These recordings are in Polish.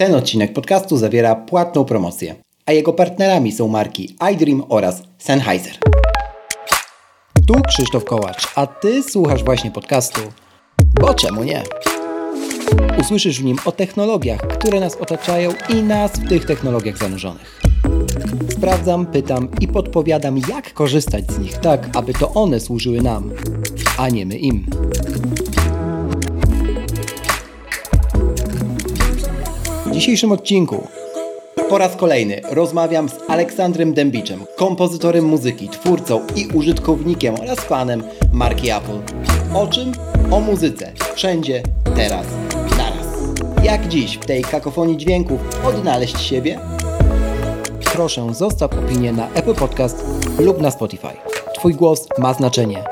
Ten odcinek podcastu zawiera płatną promocję, a jego partnerami są marki iDream oraz Sennheiser. Tu Krzysztof Kołacz, a Ty słuchasz właśnie podcastu. Bo czemu nie? Usłyszysz w nim o technologiach, które nas otaczają i nas w tych technologiach zanurzonych. Sprawdzam, pytam i podpowiadam, jak korzystać z nich tak, aby to one służyły nam, a nie my im. Dzisiejszym odcinku po raz kolejny rozmawiam z Aleksandrem Dębiczem, kompozytorem muzyki, twórcą i użytkownikiem oraz fanem marki Apple. O czym? O muzyce. Wszędzie, teraz, naraz. Jak dziś w tej kakofonii dźwięków odnaleźć siebie? Proszę zostaw opinię na Apple Podcast lub na Spotify. Twój głos ma znaczenie.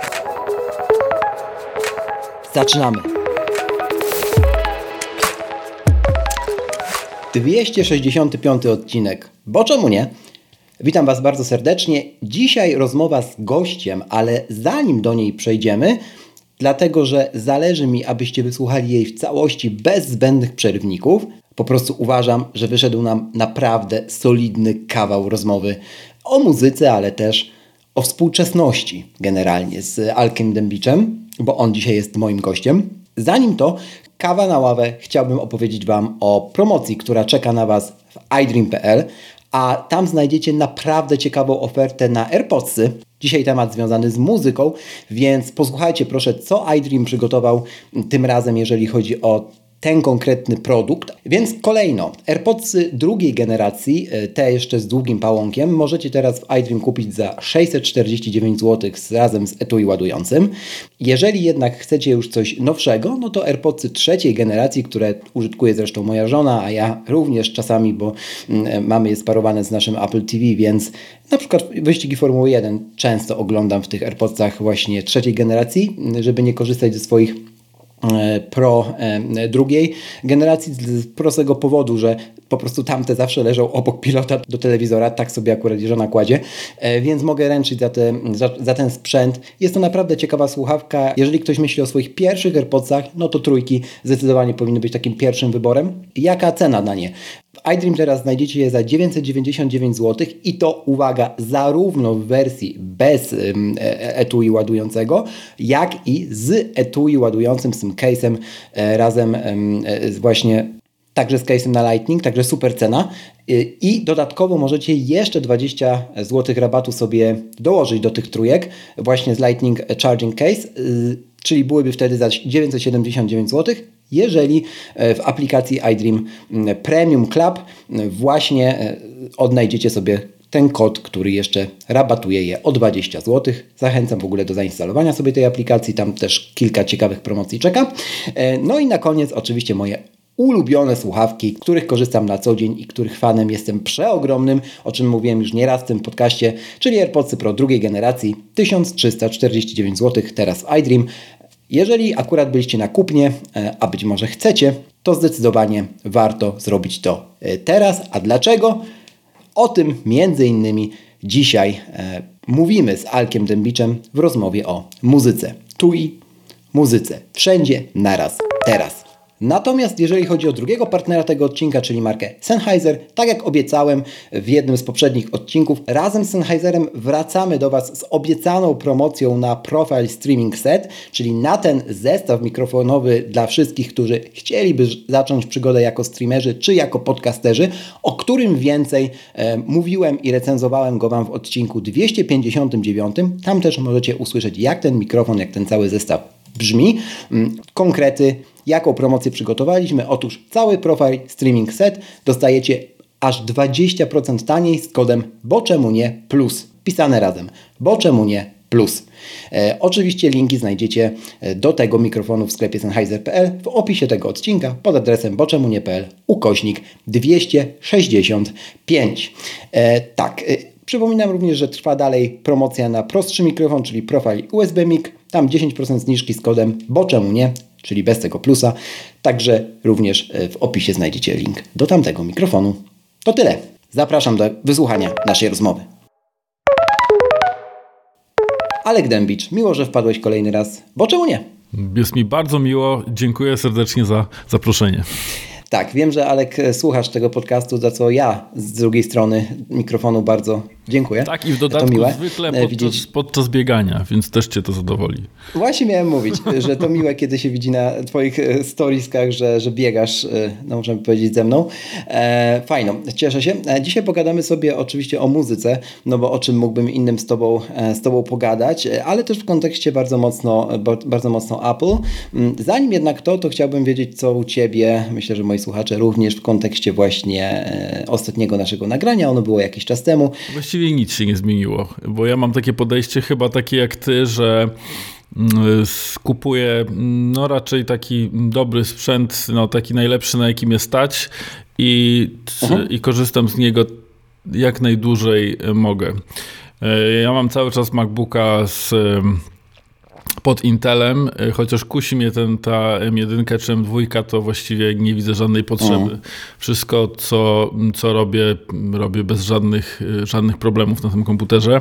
Zaczynamy. 265 odcinek. Bo czemu nie? Witam Was bardzo serdecznie. Dzisiaj rozmowa z gościem, ale zanim do niej przejdziemy, dlatego że zależy mi, abyście wysłuchali jej w całości bez zbędnych przerywników, po prostu uważam, że wyszedł nam naprawdę solidny kawał rozmowy o muzyce, ale też o współczesności generalnie z Alkiem Dębiczem, bo on dzisiaj jest moim gościem. Zanim to, kawa na ławę, chciałbym opowiedzieć Wam o promocji, która czeka na Was w iDream.pl, a tam znajdziecie naprawdę ciekawą ofertę na AirPodsy. Dzisiaj temat związany z muzyką, więc posłuchajcie proszę, co iDream przygotował tym razem, jeżeli chodzi o ten konkretny produkt. Więc kolejno, AirPodsy drugiej generacji, e, te jeszcze z długim pałąkiem, możecie teraz w iDream kupić za 649 zł razem z etui ładującym. Jeżeli jednak chcecie już coś nowszego, no to AirPodsy trzeciej generacji, które użytkuje zresztą moja żona, a ja również czasami, bo mm, e, mamy je sparowane z naszym Apple TV, więc na przykład wyścigi Formuły 1 często oglądam w tych AirPodsach właśnie trzeciej generacji, żeby nie korzystać ze swoich Pro e, drugiej generacji z prostego powodu, że po prostu tamte zawsze leżą obok pilota do telewizora, tak sobie akurat żona kładzie, e, więc mogę ręczyć za, te, za, za, ten sprzęt. Jest to naprawdę ciekawa słuchawka. Jeżeli ktoś myśli o swoich pierwszych AirPodsach, no to trójki zdecydowanie powinny być takim pierwszym wyborem. Jaka cena na nie? IDream teraz znajdziecie je za 999 zł i to, uwaga, zarówno w wersji bez etui ładującego, jak i z etui ładującym, z tym case'em e, razem właśnie także z case'em na Lightning, także super cena. I dodatkowo możecie jeszcze 20 zł rabatu sobie dołożyć do tych trójek właśnie z Lightning Charging Case, y, czyli byłyby wtedy za 979 zł jeżeli e, w aplikacji iDream Premium Club właśnie e, odnajdziecie sobie ten kod, który jeszcze rabatuje je o 20 zł. Zachęcam w ogóle do zainstalowania sobie tej aplikacji, tam też kilka ciekawych promocji czeka. E, no i na koniec oczywiście moje ulubione słuchawki, których korzystam na co dzień i których fanem jestem przeogromnym, o czym mówiłem już nieraz w tym podcaście, czyli AirPods Pro drugiej generacji 1349 zł, teraz iDream. Jeżeli akurat byliście na kupnie, e, a być może chcecie, to zdecydowanie warto zrobić to e, teraz. A dlaczego? O tym między innymi dzisiaj e, mówimy z Alkiem Dębiczem w rozmowie o muzyce. Tu i muzyce. Wszędzie, naraz, teraz. Natomiast jeżeli chodzi o drugiego partnera tego odcinka, czyli markę Sennheiser, tak jak obiecałem w jednym z poprzednich odcinków, razem z Sennheiserem wracamy do Was z obiecaną promocją na Profile Streaming Set, czyli na ten zestaw mikrofonowy dla wszystkich, którzy chcieliby zacząć przygodę jako streamerzy czy jako podcasterzy, o którym więcej e, mówiłem i recenzowałem go Wam w odcinku 259. Tam też możecie usłyszeć, jak ten mikrofon, jak ten cały zestaw brzmi. Mm, konkrety Jaką promocję przygotowaliśmy? Otóż cały profil Streaming Set dostajecie aż 20% taniej z kodem bo czemu nie plus. Pisane razem. Bo czemu nie plus. E, oczywiście linki znajdziecie e, do tego mikrofonu w sklepie Sennheiser.pl w opisie tego odcinka pod adresem boczemunie.pl ukośnik 265. E, tak, e, przypominam również, że trwa dalej promocja na prostszy mikrofon, czyli profil USB mic. Tam 10% zniżki z kodem bo czemu nie czyli bez tego plusa. Także również e, w opisie znajdziecie link do tamtego mikrofonu. To tyle. Zapraszam do wysłuchania naszej rozmowy. Alek Dębicz, miło, że wpadłeś kolejny raz, bo czemu nie? Jest mi bardzo miło, dziękuję serdecznie za zaproszenie. Tak, wiem, że Alek e, słuchasz tego podcastu, za co ja z drugiej strony mikrofonu bardzo dziękuję. Tak i w dodatku miłe. zwykle e, podczas, widzieć... podczas biegania, więc też cię to zadowoli. Właśnie miałem mówić, że to miłe, kiedy się widzi na twoich e, storieskach, że, że biegasz, no możemy powiedzieć, ze mną. E, fajno, cieszę się. Dzisiaj pogadamy sobie oczywiście o muzyce, no bo o czym mógłbym innym z tobą, z tobą pogadać, ale też w kontekście bardzo mocno, bardzo mocno Apple. Mm, zanim jednak to, to chciałbym wiedzieć, co u ciebie, myślę, że moi słuchacze również w kontekście właśnie ostatniego naszego nagrania, ono było jakiś czas temu. Właściwie właściwie nic się nie zmieniło, bo ja mam takie podejście chyba takie jak ty, że mm, kupuję mm, no raczej taki dobry sprzęt, no taki najlepszy na jakim jest stać i, mhm. i korzystam z niego jak najdłużej mogę. E, ja mam cały czas MacBooka z pod Intelem, y, chociaż kusi mnie ten, ta M1 czy M2, to właściwie nie widzę żadnej potrzeby. Mhm. Wszystko, co, co robię, robię bez żadnych, y, żadnych problemów na tym komputerze.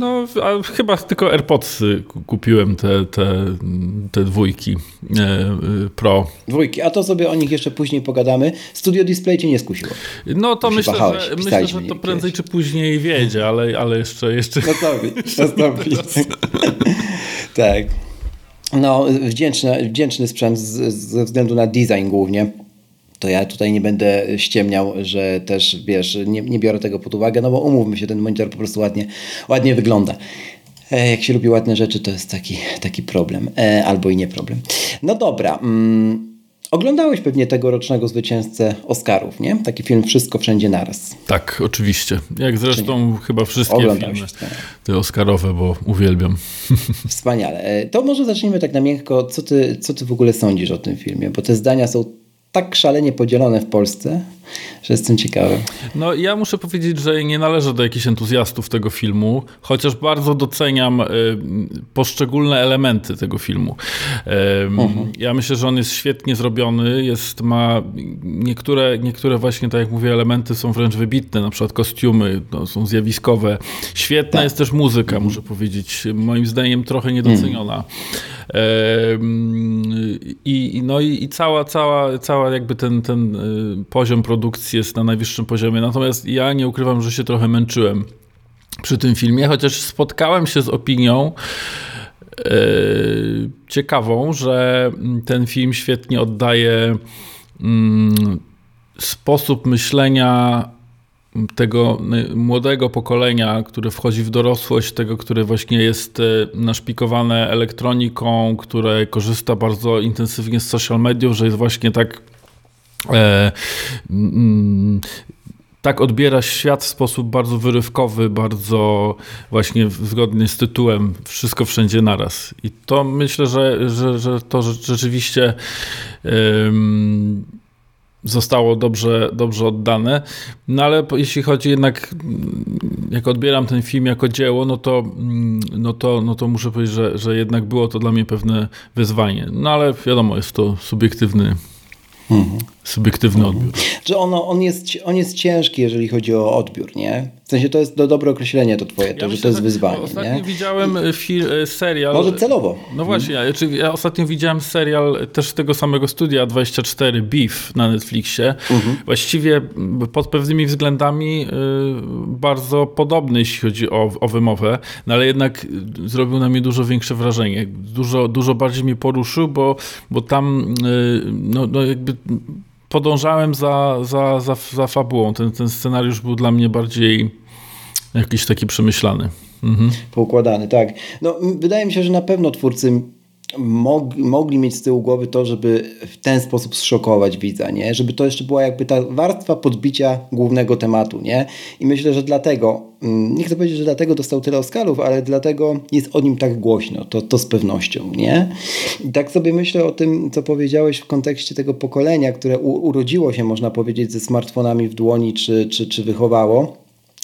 No, a chyba tylko AirPodsy kupiłem te, te, te dwójki e, Pro. Dwójki, a to sobie o nich jeszcze później pogadamy. Studio Display cię nie skusiło. No to myślę, że, myślę, że to prędzej czy później wiedzie, ale, ale jeszcze... jeszcze... Nastąpi, nastąpi. tak. No, wdzięczny, wdzięczny sprzęt z, ze względu na design głównie to ja tutaj nie będę ściemniał, że też, wiesz, nie, nie biorę tego pod uwagę, no bo umówmy się, ten monitor po prostu ładnie, ładnie wygląda. E, jak się lubi ładne rzeczy, to jest taki, taki problem. E, albo i nie problem. No dobra. Mm, oglądałeś pewnie tegorocznego zwycięzcę Oscarów, nie? Taki film Wszystko Wszędzie Naraz. Tak, oczywiście. Jak zresztą chyba wszystkie filmy te Oscarowe, bo uwielbiam. Wspaniale. E, to może zacznijmy tak na miękko. Co ty, co ty w ogóle sądzisz o tym filmie? Bo te zdania są tak szalenie podzielone w Polsce, że jestem ciekawy. No ja muszę powiedzieć, że nie należę do jakichś entuzjastów tego filmu, chociaż bardzo doceniam y, poszczególne elementy tego filmu. Uh-huh. Ja myślę, że on jest świetnie zrobiony, jest, ma niektóre, niektóre właśnie, tak jak mówię, elementy są wręcz wybitne, na przykład kostiumy no, są zjawiskowe. Świetna tak. jest też muzyka, uh-huh. muszę powiedzieć, moim zdaniem trochę niedoceniona. Uh-huh. I, no i, i cała, cała, cała jakby ten, ten y, poziom produkcji produkcji jest na najwyższym poziomie. Natomiast ja nie ukrywam, że się trochę męczyłem przy tym filmie, chociaż spotkałem się z opinią yy, ciekawą, że ten film świetnie oddaje yy, sposób myślenia tego młodego pokolenia, które wchodzi w dorosłość, tego, które właśnie jest e, naszpikowane elektroniką, które korzysta bardzo intensywnie z social mediów, że jest właśnie tak E, mm, tak odbiera świat w sposób bardzo wyrywkowy, bardzo właśnie zgodny z tytułem Wszystko wszędzie naraz. I to myślę, że, że, że to rzeczywiście zostało dobrze, dobrze oddane. No ale jeśli chodzi jednak, jak odbieram ten film jako dzieło, no to, mm, no to, no to muszę powiedzieć, że, że jednak było to dla mnie pewne wyzwanie. No ale wiadomo, jest to subiektywny Mhm. Subiektywny mhm. odbiór. Że ono, on, jest, on jest ciężki, jeżeli chodzi o odbiór, nie? W sensie to jest do dobre określenie to twoje, to, ja że myślę, to jest wyzwanie. Ostatnio nie? widziałem e, film, e, serial. Może celowo. No właśnie, ja, ja ostatnio widziałem serial też z tego samego studia 24 Beef na Netflixie. Mhm. Właściwie pod pewnymi względami y, bardzo podobny, jeśli chodzi o, o wymowę, no ale jednak zrobił na mnie dużo większe wrażenie. Dużo, dużo bardziej mnie poruszył, bo, bo tam no, no jakby podążałem za, za, za, za fabułą. Ten, ten scenariusz był dla mnie bardziej jakiś taki przemyślany. Mhm. Poukładany, tak. No, wydaje mi się, że na pewno twórcy mogli, mogli mieć z tyłu głowy to, żeby w ten sposób zszokować widza, nie? Żeby to jeszcze była jakby ta warstwa podbicia głównego tematu, nie? I myślę, że dlatego, mm, nie chcę powiedzieć, że dlatego dostał tyle Oscarów, ale dlatego jest o nim tak głośno, to, to z pewnością, nie? I tak sobie myślę o tym, co powiedziałeś w kontekście tego pokolenia, które u, urodziło się, można powiedzieć, ze smartfonami w dłoni, czy, czy, czy wychowało,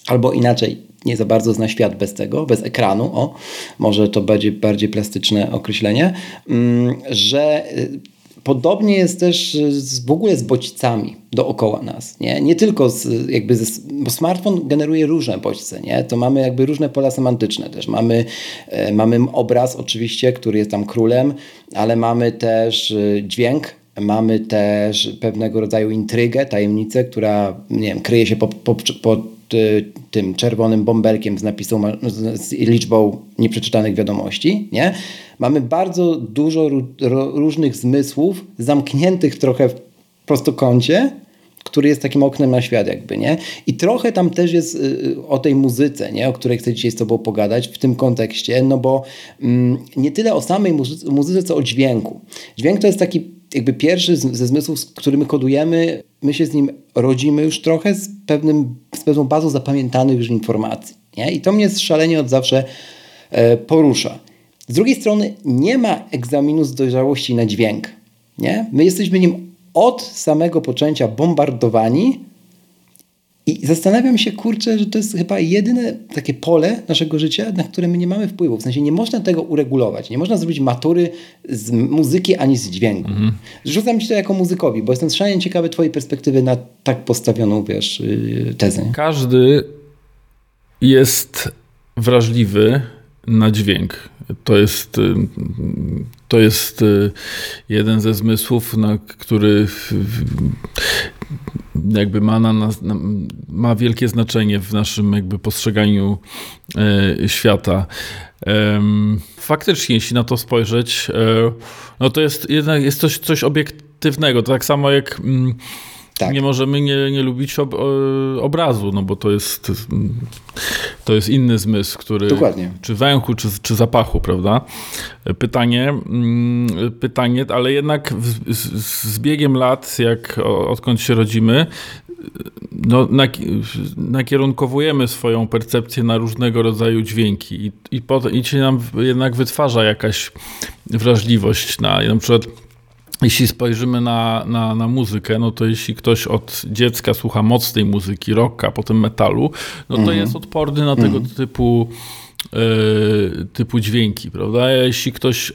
albo inaczej, nie za bardzo zna świat bez tego, bez ekranu, o, może to będzie bardziej plastyczne określenie, mm, że y, Podobnie jest też z, w ogóle z bodźcami dookoła nas. Nie, nie tylko z, jakby ze, bo smartfon generuje różne bodźce. Nie? To mamy jakby różne pola semantyczne też. Mamy, e, mamy obraz oczywiście, który jest tam królem, ale mamy też e, dźwięk, Mamy też pewnego rodzaju intrygę, tajemnicę, która nie wiem, kryje się pod, pod, pod tym czerwonym bąbelkiem z napisą, z liczbą nieprzeczytanych wiadomości. Nie? Mamy bardzo dużo różnych zmysłów zamkniętych trochę w prostokącie, który jest takim oknem na świat jakby, nie? I trochę tam też jest y, o tej muzyce, nie? O której chcę dzisiaj z Tobą pogadać w tym kontekście, no bo mm, nie tyle o samej muzyce, co o dźwięku. Dźwięk to jest taki jakby pierwszy ze zmysłów, z którymi kodujemy, my się z nim rodzimy już trochę z, pewnym, z pewną bazą zapamiętanych już informacji, nie? I to mnie szalenie od zawsze e, porusza. Z drugiej strony nie ma egzaminu z dojrzałości na dźwięk, nie? My jesteśmy nim od samego poczęcia bombardowani i zastanawiam się, kurczę, że to jest chyba jedyne takie pole naszego życia, na które my nie mamy wpływu. W sensie nie można tego uregulować. Nie można zrobić matury z muzyki ani z dźwięku. Mhm. Rzucam ci to jako muzykowi, bo jestem szalenie ciekawy twojej perspektywy na tak postawioną, wiesz, y, tezę. Każdy jest wrażliwy na dźwięk. To jest, y, to jest y, jeden ze zmysłów, na który jakby ma, na, na, ma wielkie znaczenie w naszym jakby postrzeganiu e, świata. Faktycznie, jeśli na to spojrzeć, e, no to jest jednak jest coś, coś obiektywnego. To tak samo jak mm, tak. Nie możemy nie, nie lubić ob, obrazu, no bo to jest, to jest inny zmysł, który. Dokładnie. Czy węchu, czy, czy zapachu, prawda? Pytanie, mm, pytanie, ale jednak z, z biegiem lat, jak odkąd się rodzimy, no, nakierunkowujemy swoją percepcję na różnego rodzaju dźwięki i, i, potem, i się nam jednak wytwarza jakaś wrażliwość na na przykład jeśli spojrzymy na, na, na muzykę, no to jeśli ktoś od dziecka słucha mocnej muzyki, rocka, potem metalu, no to mm -hmm. jest odporny na tego mm -hmm. typu y, typu dźwięki, prawda? Jeśli ktoś y,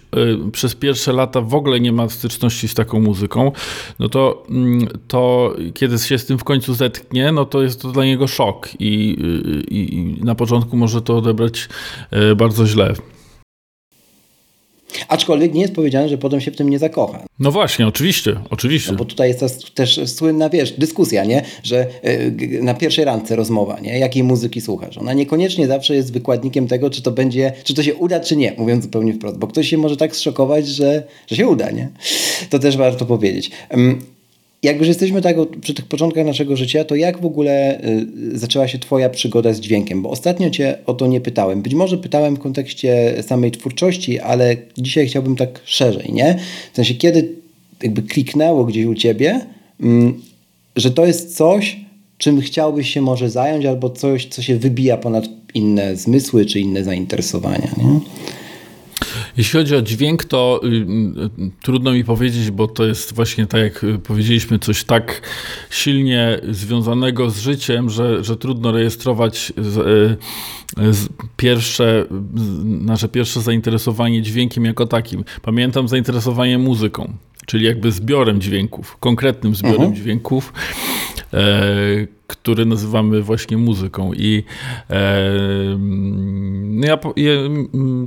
przez pierwsze lata w ogóle nie ma styczności z taką muzyką, no to, y, to kiedy się z tym w końcu zetknie, no to jest to dla niego szok i, i na początku może to odebrać y, bardzo źle. Aczkolwiek nie jest powiedziane, że potem się w tym nie zakocha. No właśnie, oczywiście, oczywiście. No bo tutaj jest też słynna, wiesz, dyskusja, nie? Że yy, na pierwszej randce rozmowa, nie? Jakiej muzyki słuchasz? Ona niekoniecznie zawsze jest wykładnikiem tego, czy to będzie, czy to się uda, czy nie, mówiąc zupełnie wprost, bo ktoś się może tak zszokować, że, że się uda, nie? To też warto powiedzieć. Jak już jesteśmy tak przy tych początkach naszego życia, to jak w ogóle y, zaczęła się Twoja przygoda z dźwiękiem? Bo ostatnio Cię o to nie pytałem. Być może pytałem w kontekście samej twórczości, ale dzisiaj chciałbym tak szerzej, nie? W sensie, kiedy jakby kliknęło gdzieś u Ciebie, mm, że to jest coś, czym chciałbyś się może zająć, albo coś, co się wybija ponad inne zmysły czy inne zainteresowania, nie? Jeśli chodzi o dźwięk, to y, y, trudno mi powiedzieć, bo to jest właśnie tak, jak powiedzieliśmy, coś tak silnie związanego z życiem, że, że trudno rejestrować z, y, z pierwsze, nasze pierwsze zainteresowanie dźwiękiem jako takim. Pamiętam zainteresowanie muzyką, czyli jakby zbiorem dźwięków, konkretnym zbiorem mhm. dźwięków. E, który nazywamy właśnie muzyką. I e, ja,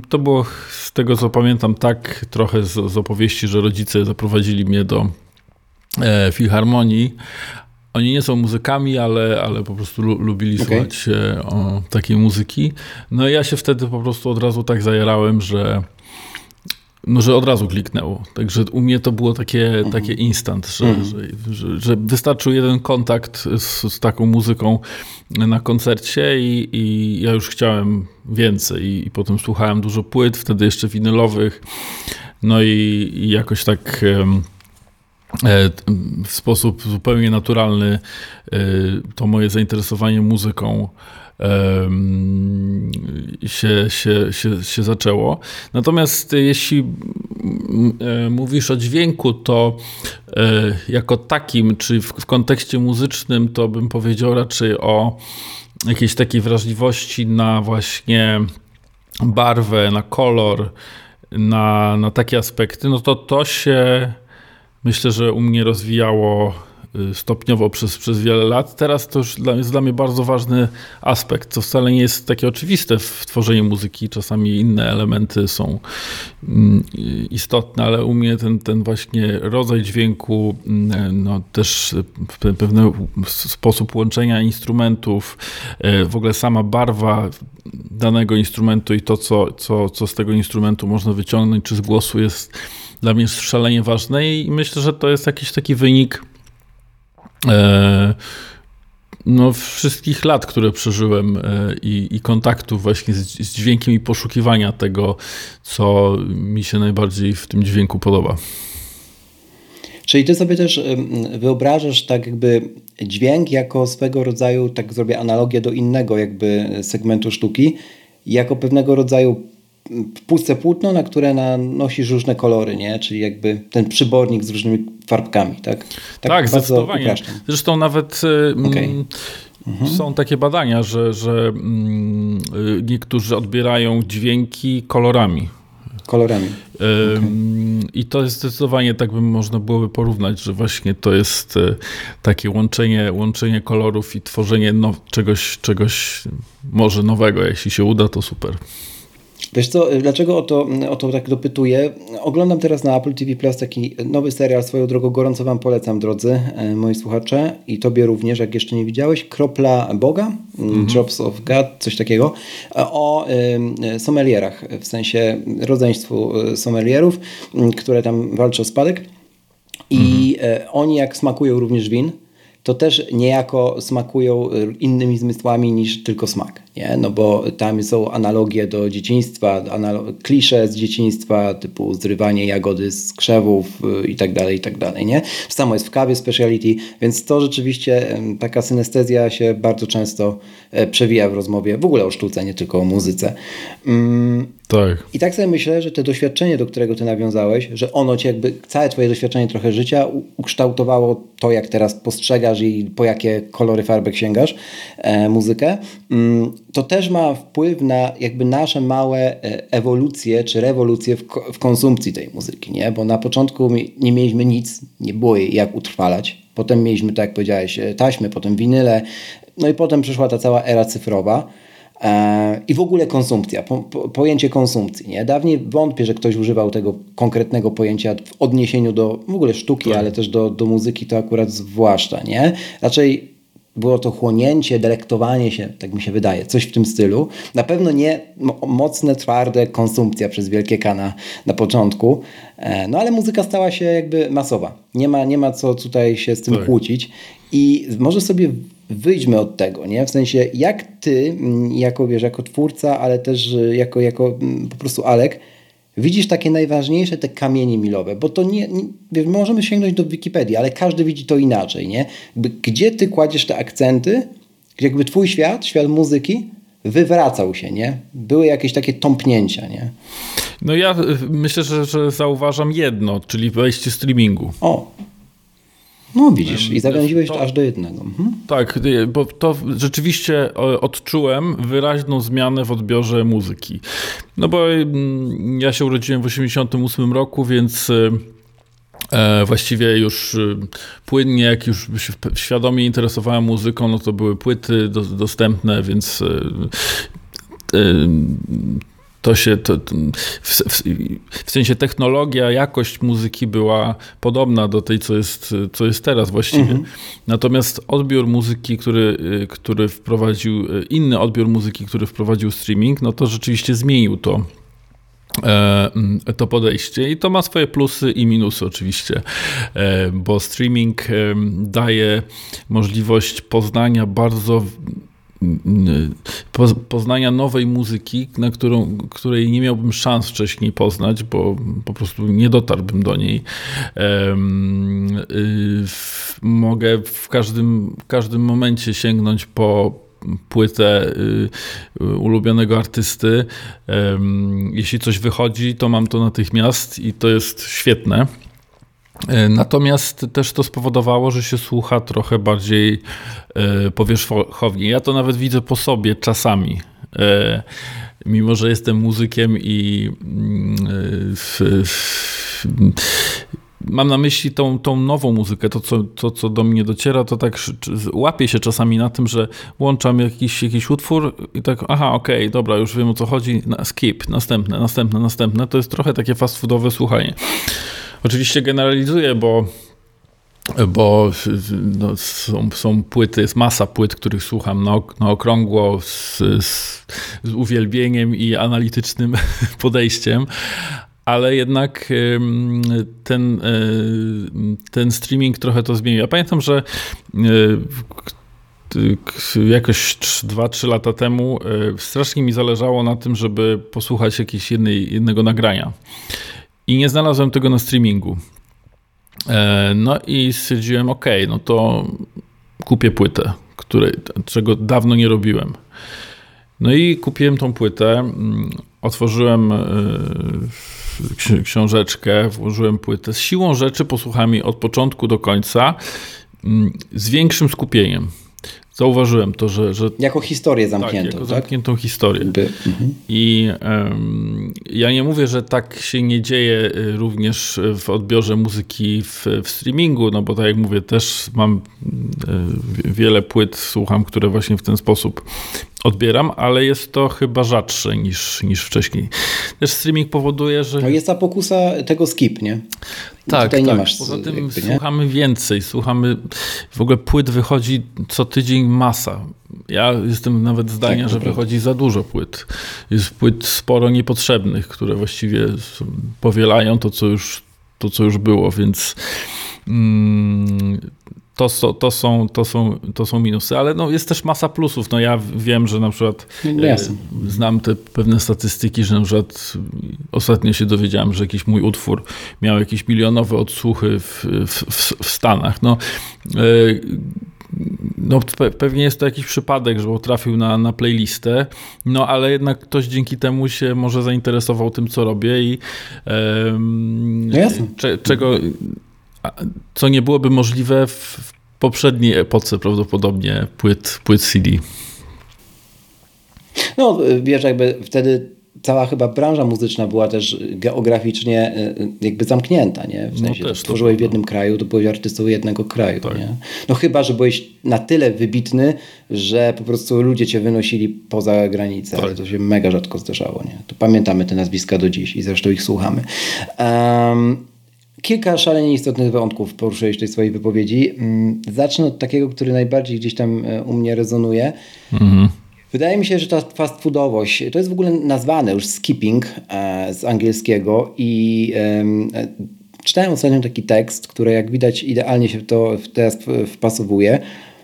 to było z tego co pamiętam tak trochę z, z opowieści, że rodzice zaprowadzili mnie do e, filharmonii, oni nie są muzykami, ale, ale po prostu lubili okay. słuchać e, o takiej muzyki. No i ja się wtedy po prostu od razu tak zajerałem, że no, że od razu kliknęło. Także u mnie to było takie, mhm. takie instant, że, mhm. że, że, że, wystarczył jeden kontakt z, z, taką muzyką na koncercie i, i ja już chciałem więcej. I, I, potem słuchałem dużo płyt, wtedy jeszcze winylowych. No i, i jakoś tak e, w sposób zupełnie naturalny e, to moje zainteresowanie muzyką się, się, się, się zaczęło. Natomiast jeśli e, mówisz o dźwięku, to e, jako takim, czy w, w kontekście muzycznym, to bym powiedział raczej o jakiejś takiej wrażliwości na właśnie barwę, na kolor, na, na takie aspekty, no to to się myślę, że u mnie rozwijało stopniowo przez, przez wiele lat. Teraz to już dla, jest dla mnie bardzo ważny aspekt, co wcale nie jest takie oczywiste w tworzeniu muzyki. Czasami inne elementy są mm, istotne, ale u mnie ten, ten właśnie rodzaj dźwięku, mm, no też pewien sposób łączenia instrumentów, y, w ogóle sama barwa danego instrumentu i to, co, co, co z tego instrumentu można wyciągnąć, czy z głosu jest dla mnie szalenie ważne i myślę, że to jest jakiś taki wynik e, no, wszystkich lat, które przeżyłem e, i, i kontaktów właśnie z, z dźwiękiem i poszukiwania tego, co mi się najbardziej w tym dźwięku podoba. Czyli ty sobie też wyobrażasz tak jakby dźwięk jako swego rodzaju, tak zrobię analogię do innego jakby segmentu sztuki, jako pewnego rodzaju puste płótno, na które nanosisz różne kolory, nie? Czyli jakby ten przybornik z różnymi farbkami, tak? Tak, tak zdecydowanie. Upraszczam. Zresztą nawet y, okay. mhm. są takie badania, że, że mm, niektórzy odbierają dźwięki kolorami. Kolorami. Okay. I to jest zdecydowanie, tak by można byłoby porównać, że właśnie to jest y, takie łączenie, łączenie kolorów i tworzenie now, czegoś, czegoś może nowego. Jeśli się uda, to super. Wiesz co, dlaczego o to, o to tak dopytuję? Oglądam teraz na Apple TV Plus taki nowy serial, swoją drogą gorąco Wam polecam, drodzy e, moi słuchacze i Tobie również, jak jeszcze nie widziałeś, Kropla Boga, mhm. Drops of God, coś takiego, o y, sommelierach, w sensie rodzeństwu e, sommelierów, które tam walczą o spadek i mhm. oni jak smakują również win, to też niejako smakują innymi zmysłami niż tylko smak nie? No bo tam są analogie do dzieciństwa, klisze z dzieciństwa, typu zrywanie jagody z krzewów y, i tak dalej, i tak dalej, nie? Samo jest w kawie speciality, więc to rzeczywiście taka synestezja się bardzo często e, przewija w rozmowie, w ogóle o sztuce, nie tylko o muzyce. Mm, tak. I tak sobie myślę, że to doświadczenie, do którego ty nawiązałeś, że ono cię jakby, całe twoje doświadczenie trochę życia ukształtowało to, jak teraz postrzegasz i po jakie kolory farbek sięgasz e, muzykę, mm, to też ma wpływ na jakby nasze małe e, ewolucje czy rewolucje w, w konsumpcji tej muzyki, nie? Bo na początku nie mieliśmy nic, nie było jej jak utrwalać. Potem mieliśmy, tak jak powiedziałeś, e, taśmy, potem winyle, no i potem przyszła ta cała era cyfrowa. E, I w ogóle konsumpcja, po, po, pojęcie konsumpcji. Nie? Dawniej wątpię, że ktoś używał tego konkretnego pojęcia w odniesieniu do w ogóle sztuki, tak. ale też do, do muzyki, to akurat zwłaszcza. Nie? Raczej było to chłonięcie, delektowanie się, tak mi się wydaje, coś w tym stylu. Na pewno nie mocne, twarde konsumpcja przez wielkie kana na początku, e, no ale muzyka stała się jakby masowa. Nie ma, nie ma co tutaj się z tym tak. kłócić i może sobie wyjdźmy od tego, nie? W sensie jak ty, jako wiesz, jako twórca, ale też jako, jako po prostu Alek, widzisz takie najważniejsze te kamienie milowe, bo to nie, nie możemy sięgnąć do Wikipedii, ale każdy widzi to inaczej, nie? Gdzie ty kładziesz te akcenty, gdzie jakby twój świat, świat muzyki wywracał się, nie? Były jakieś takie tąpnięcia, nie? No ja y, myślę, że, że zauważam jedno, czyli wejście streamingu. O, no widzisz, i zawęziłeś to, aż do jednego. Mhm. Tak, bo to rzeczywiście odczułem wyraźną zmianę w odbiorze muzyki. No bo mm, ja się urodziłem w 1988 roku, więc y, e, właściwie już y, płynnie, jak już się świadomie interesowałem muzyką, no to były płyty do, dostępne, więc y, to się, to, w, w, w, sensie technologia, jakość muzyki była podobna do tej, co jest, co jest teraz właściwie. Mhm. Natomiast odbiór muzyki, który, który wprowadził, inny odbiór muzyki, który wprowadził streaming, no to rzeczywiście zmienił to e, to podejście i to ma swoje plusy i minusy oczywiście, e, bo streaming daje możliwość poznania bardzo poznania nowej muzyki, na którą, której nie miałbym szans wcześniej poznać, bo po prostu nie dotarłbym do niej. Y, mogę w każdym, w każdym momencie sięgnąć po płytę y, ulubionego artysty. Jeśli coś wychodzi, to mam to natychmiast i to jest świetne. E, natomiast też to spowodowało, że się słucha trochę bardziej e, powierzchownie. Ja to nawet widzę po sobie czasami. E, mimo, że jestem muzykiem i mm, mam na myśli tą, tą nową muzykę, to co, to co do mnie dociera, to tak łapię się czasami na tym, że włączam jakiś, jakiś utwór i tak, aha, okej, okay, dobra, już wiem o co chodzi, skip, następne, następne, następne. To jest trochę takie fast foodowe słuchanie. Oczywiście generalizuję, bo bo no, są, są, płyty, jest masa płyt, których słucham na, na okrągło z, z, z uwielbieniem i analitycznym podejściem, ale jednak ten, ten streaming trochę to zmienił. Ja pamiętam, że e, jakoś 2-3 lata temu e, strasznie mi zależało na tym, żeby posłuchać jakiegoś jednej, jednego nagrania. I nie znalazłem tego na streamingu. No i stwierdziłem, ok, no to kupię płytę, której, czego dawno nie robiłem. No i kupiłem tą płytę, mm, otworzyłem książeczkę, włożyłem płytę. Z siłą rzeczy posłuchałem jej od początku do końca mm, z większym skupieniem. Zauważyłem to, że. że jako historię zamkniętą. Tak, jako tak? zamkniętą historię. By, mhm. I um, ja nie mówię, że tak się nie dzieje y, również w odbiorze muzyki w, w streamingu, no bo tak jak mówię, też mam y, wiele płyt, słucham, które właśnie w ten sposób odbieram, ale jest to chyba rzadsze niż, niż wcześniej. Też streaming powoduje, że... No jest ta pokusa tego skip, nie? tak, tutaj tak. nie masz. Poza tym jakby, słuchamy więcej, słuchamy, w ogóle płyt wychodzi co tydzień masa. Ja jestem nawet zdania, tak, że wychodzi za dużo płyt. Jest płyt sporo niepotrzebnych, które właściwie powielają to, co już, to, co już było, więc mm, to, to, są, to, są, to są minusy, ale no jest też masa plusów. No ja wiem, że na przykład no e, znam te pewne statystyki, że na przykład ostatnio się dowiedziałem, że jakiś mój utwór miał jakieś milionowe odsłuchy w, w, w Stanach. No, e, no, pewnie jest to jakiś przypadek, że trafił na, na playlistę, no ale jednak ktoś dzięki temu się może zainteresował tym, co robię i no jasne. Cze, czego co nie byłoby możliwe w poprzedniej epoce prawdopodobnie płyt, płyt CD. No, wiesz, jakby wtedy cała chyba branża muzyczna była też geograficznie y, y, jakby zamknięta, nie? W no sensie, no też, tworzyłeś w jednym kraju, to byłeś artystą jednego kraju, tak. nie? No chyba, że byłeś na tyle wybitny, że po prostu ludzie cię wynosili poza granicę, tak. ale to się mega rzadko zdarzało, nie? To pamiętamy te nazwiska do dziś i zresztą ich słuchamy. Um, Kilka szalenie istotnych wątków poruszyłeś w tej swojej wypowiedzi. Mm, zacznę od takiego, który najbardziej gdzieś tam e, u mnie rezonuje. Mhm. Wydaje mi się, że ta fast foodowość to jest w ogóle nazwane już skipping e, z angielskiego i e, czytałem ostatnio taki tekst, który jak widać idealnie się to teraz wpasowuje,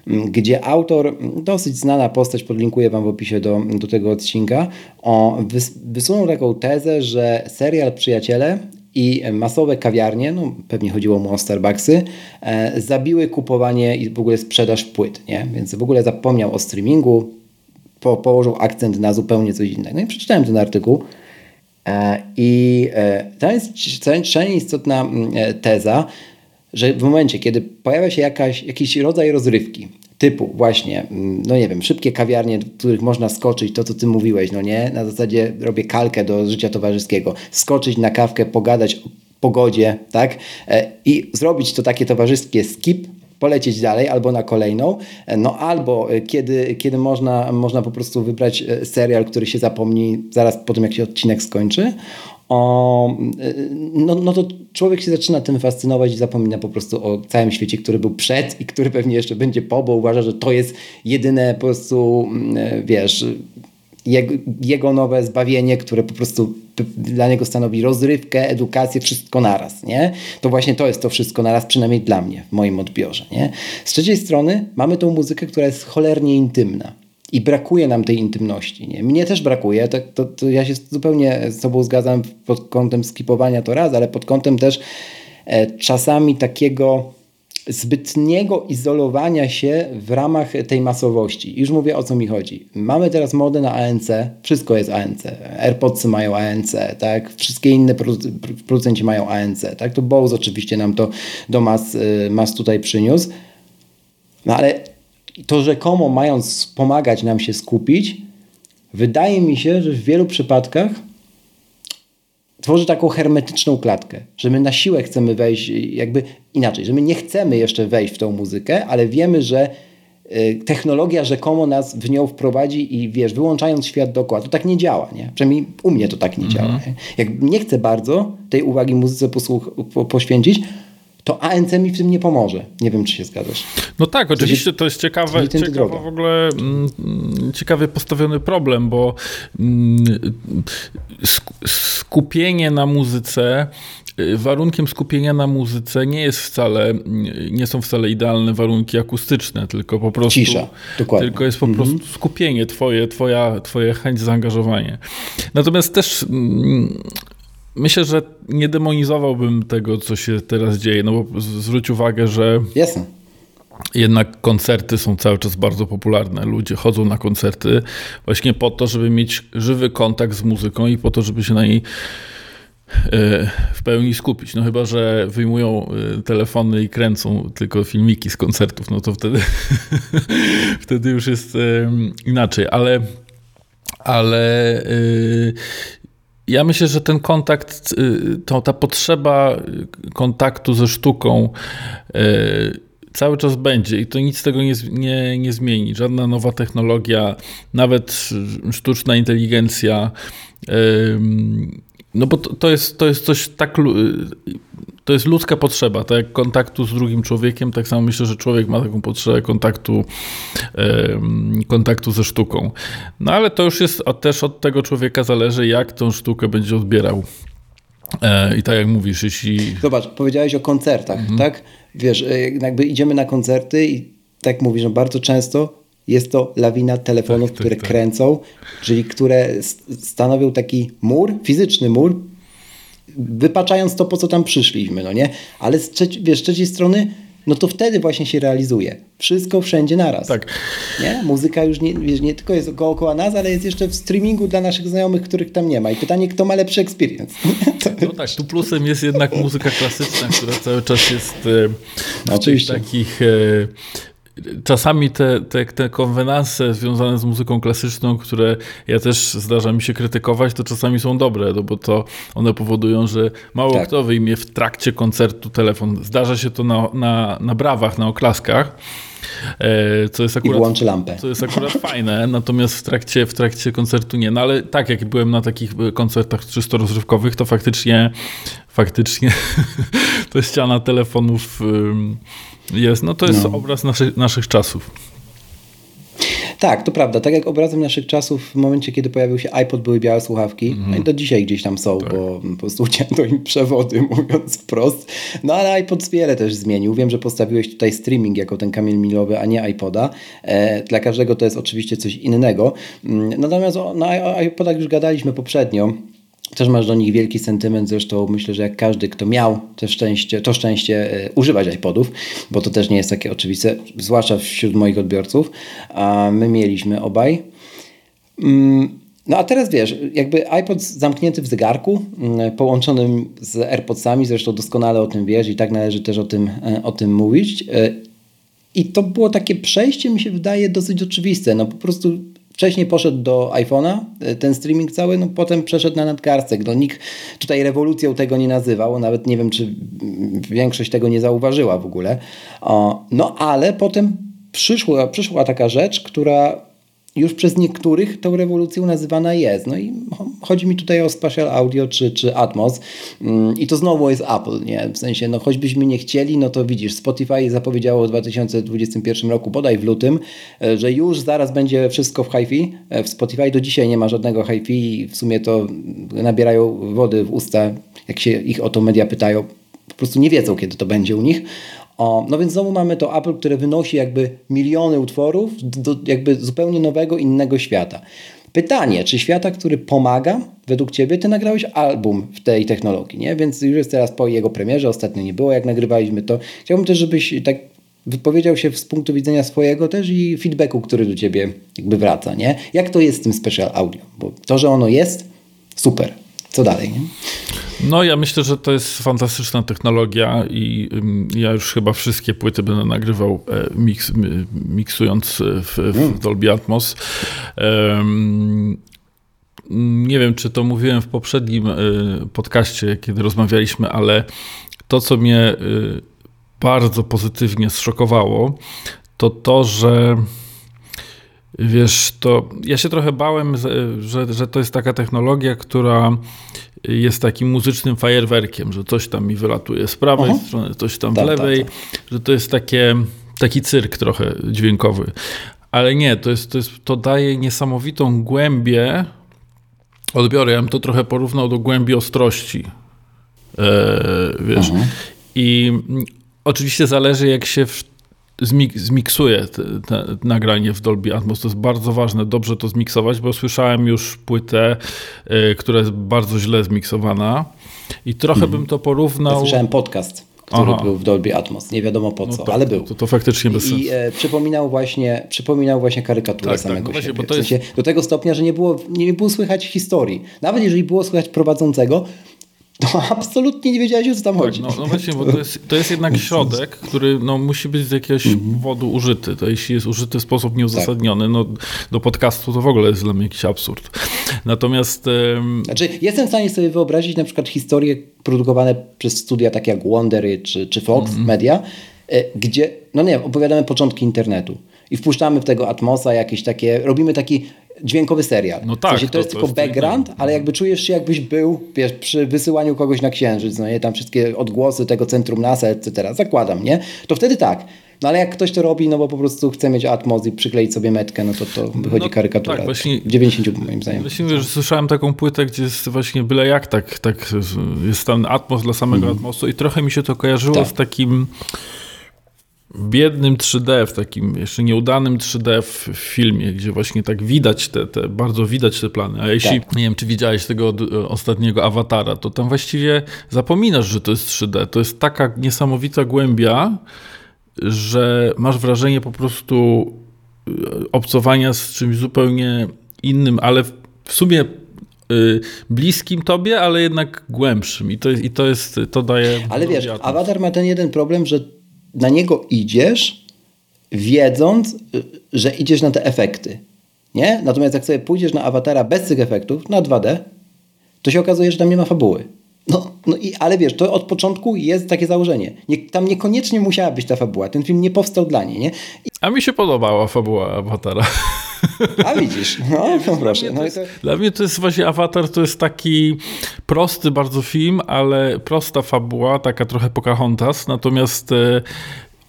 gdzie autor, dosyć znana postać, podlinkuję Wam w opisie do, do tego odcinka, o, wysunął taką tezę, że serial Przyjaciele i masowe kawiarnie, no pewnie chodziło mu o Starbucksy, e, zabiły kupowanie i w ogóle sprzedaż płyt, nie? Więc w ogóle zapomniał o streamingu, po, położył akcent na zupełnie coś innego. No i przeczytałem ten artykuł e, i e, to jest szalenie istotna mm, e, teza, że w momencie, kiedy pojawia się jakaś, jakiś rodzaj rozrywki, typu właśnie, mm, no nie wiem, szybkie kawiarnie, w których można skoczyć, to co ty mówiłeś, no nie? Na zasadzie robię kalkę do życia towarzyskiego. Skoczyć na kawkę, pogadać o pogodzie, tak? E, I zrobić to takie towarzyskie skip, polecieć dalej albo na kolejną, e, no albo e, kiedy, kiedy można, można po prostu wybrać serial, który się zapomni zaraz po tym, jak się odcinek skończy, o, no, no to człowiek się zaczyna tym fascynować i zapomina po prostu o całym świecie, który był przed i który pewnie jeszcze będzie po, bo uważa, że to jest jedyne po prostu, mm, wiesz, jego nowe zbawienie, które po prostu dla niego stanowi rozrywkę, edukację, wszystko naraz, nie? To właśnie to jest to wszystko naraz, przynajmniej dla mnie, w moim odbiorze, nie? Z trzeciej strony mamy tą muzykę, która jest cholernie intymna i brakuje nam tej intymności. Nie? Mnie też brakuje, to, to, to, ja się zupełnie z Tobą zgadzam pod kątem skipowania to raz, ale pod kątem też e, czasami takiego zbytniego izolowania się w ramach tej masowości. Już mówię o co mi chodzi. Mamy teraz modę na ANC, wszystko jest ANC. AirPodsy mają ANC, tak? Wszystkie inne producenci mają ANC, tak? To Bose oczywiście nam to do mas, y, mas tutaj przyniósł. No ale to rzekomo mając pomagać nam się skupić, wydaje mi się, że w wielu przypadkach tworzy taką hermetyczną klatkę, że my na siłę chcemy wejść, jakby inaczej, że my nie chcemy jeszcze wejść w tą muzykę, ale wiemy, że y, technologia rzekomo nas w nią wprowadzi i wiesz, wyłączając świat dookoła. To tak nie działa, nie? Przynajmniej u mnie to tak nie działa. Nie? Jak nie chcę bardzo tej uwagi muzyce posłuch- po, poświęcić, to ANC mi w tym nie pomoże. Nie wiem, czy się zgadzasz. No tak, oczywiście to jest ciekawe, ciekawe w ogóle mm, ciekawie postawiony problem, bo mm, skupienie na muzyce y, warunkiem skupienia na muzyce nie jest wcale, nie są wcale idealne warunki akustyczne, tylko po prostu Cisza, dokładnie. tylko jest po mhm. prostu skupienie twoje, twoja, twoje chęć zaangażowanie. Natomiast też mm, Myślę, że nie demonizowałbym tego, co się teraz dzieje, no bo zwróć uwagę, że Jasne. jednak koncerty są cały czas bardzo popularne. Ludzie chodzą na koncerty właśnie po to, żeby mieć żywy kontakt z muzyką i po to, żeby się na niej e, w pełni skupić. No chyba, że wyjmują e, telefony i kręcą tylko filmiki z koncertów, no to wtedy, wtedy już jest e, inaczej, ale ale ja myślę, że ten kontakt, y, to, ta potrzeba kontaktu ze sztuką y, cały czas będzie i to nic tego nie, nie, nie zmieni. Żadna nowa technologia, nawet sztuczna inteligencja. No bo to, to, jest, to jest coś tak to jest ludzka potrzeba, tak jak kontaktu z drugim człowiekiem, tak samo myślę, że człowiek ma taką potrzebę kontaktu, kontaktu ze sztuką. No ale to już jest też od tego człowieka zależy, jak tą sztukę będzie odbierał. E, I tak jak mówisz, jeśli. Zobacz, powiedziałeś o koncertach, mhm. tak? Wiesz, e, jakby idziemy na koncerty i tak mówisz, że bardzo często jest to lawina telefonów, tak, tak, które tak. kręcą, czyli które stanowią taki mur, fizyczny mur wypaczając to, po co tam przyszliśmy, no nie? Ale z, trzeci, wiesz, z trzeciej strony, no to wtedy właśnie się realizuje. Wszystko wszędzie naraz. Tak. Nie? Muzyka już nie, wiesz, nie tylko jest dookoła nas, ale jest jeszcze w streamingu dla naszych znajomych, których tam nie ma. I pytanie, kto ma lepszy experience? No tak, tu plusem jest jednak muzyka klasyczna, która cały czas jest e, w tych takich e, czasami te, te, te konwenanse związane z muzyką klasyczną, które ja też zdarza mi się krytykować, to czasami są dobre, no bo to one powodują, że mało tak. kto wyjmie w trakcie koncertu telefon. Zdarza się to na, na, na brawach, na oklaskach. E, co jest akurat, I włączy lampę. Co jest akurat fajne, natomiast w trakcie, w trakcie koncertu nie. No ale tak, jak byłem na takich koncertach czysto rozrywkowych, to faktycznie faktycznie to ściana telefonów jest, no to jest no. obraz naszych, naszych czasów. Tak, to prawda. Tak jak obrazem naszych czasów w momencie, kiedy pojawił się iPod, były białe słuchawki. Mm. No i do mhm. dzisiaj gdzieś tam są, tak. bo po prostu ucięto im przewody, mówiąc wprost. No ale iPod wiele też zmienił. Wiem, że postawiłeś tutaj streaming jako ten kamień milowy, a nie iPoda. E, dla każdego to jest oczywiście coś innego. Mm, natomiast o, no, o iPodach już gadaliśmy poprzednio. Też masz do nich wielki sentyment, zresztą myślę, że jak każdy, kto miał to szczęście, to szczęście e, używać iPodów, bo to też nie jest takie oczywiste, zwłaszcza wśród moich odbiorców, a my mieliśmy obaj. Mm, no a teraz wiesz, jakby iPod zamknięty w zegarku, mm, połączonym z AirPodsami, zresztą doskonale o tym wiesz i tak należy też o tym, e, o tym mówić. E, I to było takie przejście, mi się wydaje, dosyć oczywiste. No po prostu Wcześniej poszedł do iPhone'a, e, ten streaming cały, no potem przeszedł na nadgarstek. No, nikt tutaj rewolucją tego nie nazywał, nawet nie wiem, czy większość tego nie zauważyła w ogóle. No ale potem przyszła, przyszła taka rzecz, która już przez niektórych tą rewolucją nazywana jest. No i chodzi mi tutaj o Spatial Audio czy, czy Atmos mm, i to znowu jest Apple, nie? W sensie, no choćbyśmy nie chcieli, no to widzisz, Spotify zapowiedziało w 2021 roku, bodaj w lutym, e, że już zaraz będzie wszystko w hi-fi. E, w Spotify do dzisiaj nie ma żadnego hi-fi i w sumie to nabierają wody w usta, jak się ich o to media pytają. Po prostu nie wiedzą, kiedy to będzie u nich. No więc znowu mamy to Apple, które wynosi jakby miliony utworów do jakby zupełnie nowego, innego świata. Pytanie, czy świata, który pomaga, według Ciebie, Ty nagrałeś album w tej technologii, nie? Więc już jest teraz po jego premierze, ostatnio nie było, jak nagrywaliśmy to. Chciałbym też, żebyś tak wypowiedział się z punktu widzenia swojego też i feedbacku, który do Ciebie jakby wraca, nie? Jak to jest z tym special audio? Bo to, że ono jest, super. Co dalej, nie? No ja myślę, że to jest fantastyczna technologia i ja już chyba wszystkie płyty będę nagrywał e, mix, miksując w, w mm. Dolby Atmos. nie wiem, czy to mówiłem w poprzednim podcaście, kiedy rozmawialiśmy, ale to, co mnie bardzo pozytywnie zszokowało, to to, że wiesz, to ja się trochę bałem, że, że to jest taka technologia, która jest takim muzycznym fajerwerkiem, że coś tam mi wylatuje z prawej Aha. strony, coś tam tak, w lewej, tak, tak. że to jest takie, taki cyrk trochę dźwiękowy. Ale nie, to, jest, to, jest, to daje niesamowitą głębię odbioru. Ja bym to trochę porównał do głębi ostrości. Eee, wiesz. Aha. I oczywiście zależy, jak się w zmik zmiksuje te, te nagranie w Dolby Atmos. To jest bardzo ważne, dobrze to zmiksować, bo słyszałem już płytę, y, która jest bardzo źle zmiksowana i trochę mm. bym to porównał... Ja słyszałem podcast który Aha. był w Dolby Atmos. Nie wiadomo po no co, no ale był. To, to faktycznie bez sensu. I e, przypominał, właśnie, przypominał właśnie karykaturę tak, samego tak, no siebie. Właśnie, w sensie, jest... Do tego stopnia, że nie było, nie było słychać historii. Nawet jeżeli było słychać prowadzącego, to absolutnie nie wiedziałeś, o co tam tak, chodzi. No, no właśnie, bo to jest, to jest jednak środek, który no, musi być z jakiegoś mhm. powodu użyty. To jeśli jest użyty w sposób nieuzasadniony, tak. no, do podcastu to w ogóle jest dla mnie jakiś absurd. Natomiast... Znaczy, jestem w stanie sobie wyobrazić na przykład historie produkowane przez studia takie jak Wondery czy, czy Fox mhm. Media, e, gdzie, no nie wiem, opowiadamy początki internetu i wpuszczamy w tego Atmosa jakieś takie, robimy taki dźwiękowy serial. No tak, w sensie, to, to jest to tylko jest background, ale jakby czujesz się jakbyś był wiesz, przy wysyłaniu kogoś na księżyc, no nie, tam wszystkie odgłosy tego centrum NASA, etc. Zakładam, nie? To wtedy tak. No ale jak ktoś to robi, no bo po prostu chce mieć Atmos i przykleić sobie metkę, no to to wychodzi no, karykatura. Tak, właśnie, 90 moim zdaniem. Właśnie że słyszałem taką płytę, gdzie jest właśnie byle jak tak, tak jest ten Atmos dla samego mm. Atmosu i trochę mi się to kojarzyło tak. z takim biednym 3D, w takim jeszcze nieudanym 3D w filmie, gdzie właśnie tak widać te, te bardzo widać te plany. A jeśli, tak. nie wiem, czy widziałeś tego ostatniego awatara, to tam właściwie zapominasz, że to jest 3D. To jest taka niesamowita głębia, że masz wrażenie po prostu e, obcowania z czymś zupełnie innym, ale w sumie y, bliskim tobie, ale jednak głębszym. I to i to, jest to daje. Ale wiesz, awatar ma ten jeden problem, że na niego idziesz, wiedząc, y, że idziesz na te efekty. Nie? Natomiast jak sobie pójdziesz na awatara bez tych efektów, na 2D, to się okazuje, że tam nie ma fabuły. No, no i, ale wiesz, to od początku jest takie założenie. Nie, tam niekoniecznie musiała być ta fabuła. Ten film nie powstał dla niej, nie? I... A mi się podobała fabuła Awatara. A widzisz, no, nie, no proszę. Dla, no to... dla mnie to jest właśnie Awatar, to jest taki prosty bardzo film, ale prosta fabuła, taka trochę Pocahontas, natomiast e,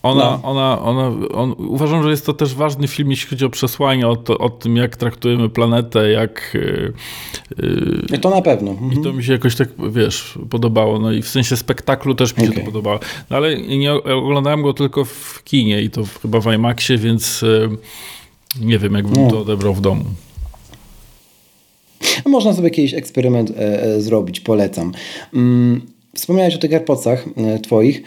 ona, no. ona, ona, on, uważam, że jest to też ważny film, jeśli chodzi o przesłanie o, to, o tym, jak traktujemy planetę, jak... Yy, to na pewno. Mhm. I to mi się jakoś tak, wiesz, podobało. No i w sensie spektaklu też mi się okay. to podobało. No ale nie oglądałem go tylko w kinie i to chyba w IMAXie, więc yy, nie wiem, jakbym no. to odebrał w domu. Można sobie jakiś eksperyment e, e, zrobić, polecam. Mm, wspomniałeś o tych AirPodsach e, twoich.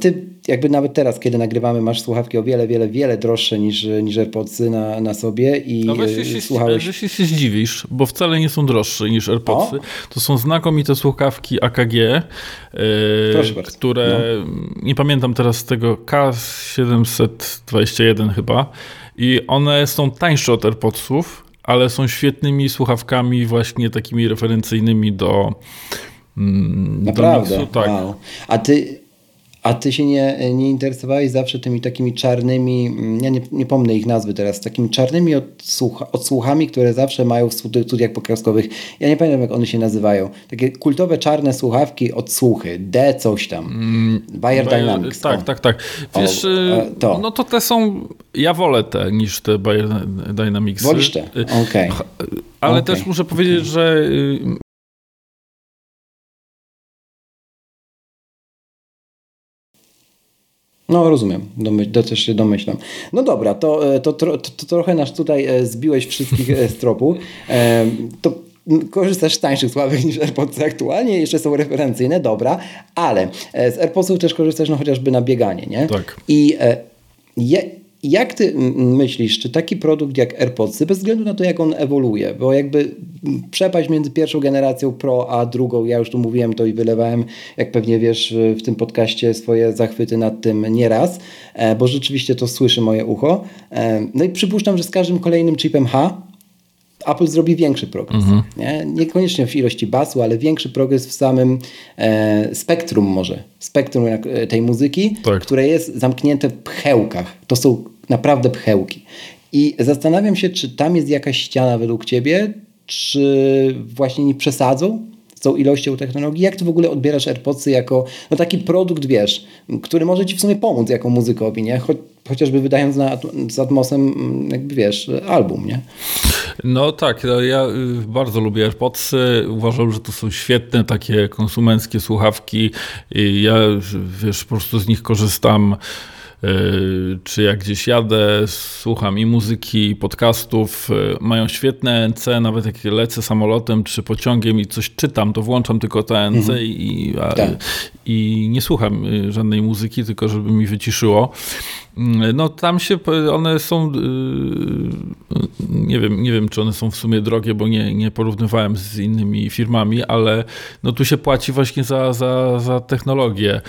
Ty jakby nawet teraz, kiedy nagrywamy, masz słuchawki o wiele, wiele, wiele droższe niż, niż AirPodsy na, na sobie i no weź się, słuchałeś... Weź się, się zdziwisz, bo wcale nie są droższe niż AirPodsy. O? To są znakomite słuchawki AKG, yy, które, no. nie pamiętam teraz tego, K721 chyba i one są tańsze od AirPodsów, ale są świetnymi słuchawkami właśnie takimi referencyjnymi do Naprawdę? Do miksu, tak. Wow. A ty a ty się nie, nie interesowałeś zawsze tymi takimi czarnymi, mm, ja nie, nie pomnę ich nazwy teraz, takimi czarnymi odsłuch, odsłuchami, które zawsze mają w studiach podcastowych. Ja nie pamiętam, jak one się nazywają. Takie kultowe czarne słuchawki, odsłuchy, D coś tam. Mm, Bayer Dynamics. Tak, o. tak, tak. Wiesz, o, y, to. no to te są, ja wolę te niż te Bayer Dynamics. Wolisz te? Y, Okej. Okay. Ale okay. też muszę powiedzieć, okay. że No rozumiem, Domyśl, to też się domyślam. No dobra, to, e, to, to, to, trochę nas tutaj e, zbiłeś wszystkich e, z tropu. To korzystasz z tańszych sławek niż AirPodsy aktualnie, jeszcze są referencyjne, dobra, ale z AirPodsów też korzystasz no chociażby na bieganie, nie? Tak. I je, jak ty myślisz, czy taki produkt jak AirPodsy, bez względu na to, jak on ewoluuje, bo jakby przepaść między pierwszą generacją Pro a drugą, ja już tu mówiłem to i wylewałem, jak pewnie wiesz, w tym podcaście swoje zachwyty nad tym nieraz, e, bo rzeczywiście to słyszy moje ucho. E, no i przypuszczam, że z każdym kolejnym chipem H Apple zrobi większy progres. Mhm. Nie? Niekoniecznie w ilości basu, ale większy progres w samym e, spektrum może. Spektrum e, tej muzyki, tak. które jest zamknięte w pchełkach. To są naprawdę pchełki. I zastanawiam się, czy tam jest jakaś ściana według ciebie, czy właśnie nie przesadzą z tą ilością technologii? Jak ty w ogóle odbierasz AirPodsy jako no taki produkt, wiesz, który może ci w sumie pomóc jako muzykowi, nie? Cho chociażby wydając na, z Atmosem, mm, jakby wiesz, album, nie? No tak, ja y, bardzo lubię AirPodsy. Uważam, że to są świetne takie konsumenckie słuchawki. Ja, wiesz, po prostu z nich korzystam czy jak gdzieś jadę, słucham i muzyki, i podcastów, e, mają świetne NC, nawet jak lecę samolotem czy pociągiem i coś czytam, to włączam tylko te NC mhm. i, a, tak. i nie słucham e, żadnej muzyki, tylko żeby mi wyciszyło. No tam się, one są, nie wiem, nie wiem czy one są w sumie drogie, bo nie, nie porównywałem z innymi firmami, ale no tu się płaci właśnie za, za, za technologię,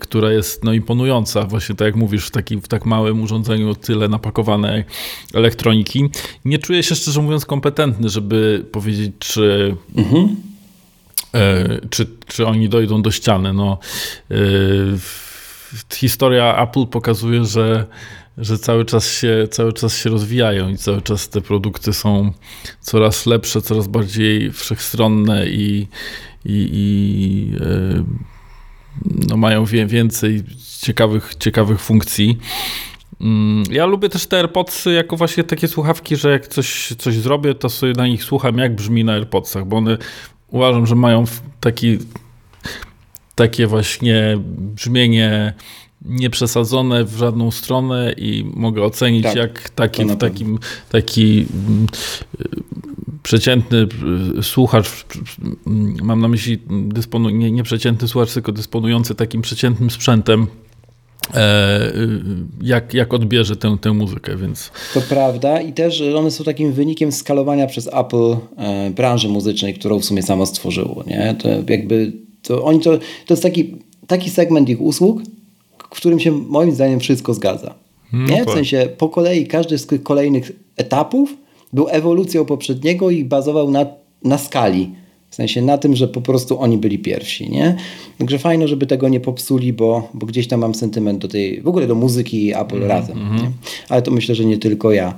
która jest no imponująca, właśnie tak jak mówię, mówisz, w, taki, w tak małym urządzeniu tyle napakowanej elektroniki. Nie czuję się szczerze mówiąc kompetentny, żeby powiedzieć, czy, mhm. e, czy, czy oni dojdą do ściany. No, e, historia Apple pokazuje, że że cały czas, się, cały czas się rozwijają i cały czas te produkty są coraz lepsze, coraz bardziej wszechstronne i, i, i e, no mają więcej ciekawych, ciekawych funkcji. Mm, ja lubię też te AirPodsy jako właśnie takie słuchawki, że jak coś, coś zrobię, to sobie na nich słucham, jak brzmi na AirPodsach, bo one uważam, że mają taki, takie właśnie brzmienie nieprzesadzone w żadną stronę i mogę ocenić, tak, jak taki, w takim, taki mm, przeciętny słuchacz, mam na myśli dysponu, nie, nie przeciętny słuchacz, tylko dysponujący takim przeciętnym sprzętem, E, jak, jak odbierze tę, tę muzykę, więc... To prawda i też one są takim wynikiem skalowania przez Apple e, branży muzycznej, którą w sumie samo stworzyło, nie? To jakby, to oni to, to jest taki, taki segment ich usług, w którym się moim zdaniem wszystko zgadza. No nie? W tak. sensie po kolei każdy z tych kolejnych etapów był ewolucją poprzedniego i bazował na, na skali w sensie na tym, że po prostu oni byli pierwsi, nie? Także fajno, żeby tego nie popsuli, bo, bo gdzieś tam mam sentyment do tej, w ogóle do muzyki Apple mm, razem, mm. Ale to myślę, że nie tylko ja.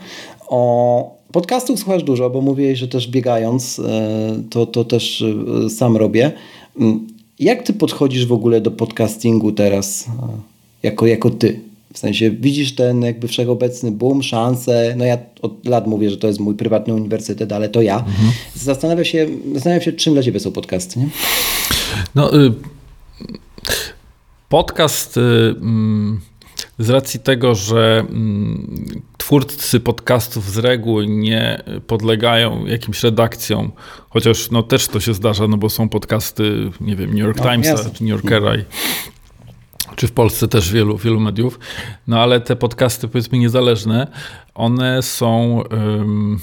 O podcastów słuchasz dużo, bo mówię, że też biegając, e, to, to też e, sam robię. Mm, jak ty podchodzisz w ogóle do podcastingu teraz, e, jako, jako ty? W sensie widzisz ten jakby wszechobecny boom, szanse. No ja od lat mówię, że to jest mój prywatny uniwersytet, ale to ja. Mhm. Zastanawiam, się, zastanawiam się, czym dla ciebie są podcasty, nie? No, y podcast y mm, z racji tego, że mm, twórcy podcastów z reguły nie podlegają jakimś redakcjom, chociaż no też to się zdarza, no bo są podcasty, nie wiem, New York no, Timesa czy New Yorkera i czy w Polsce też wielu, wielu mediów, no ale te podcasty powiedzmy niezależne, one są um,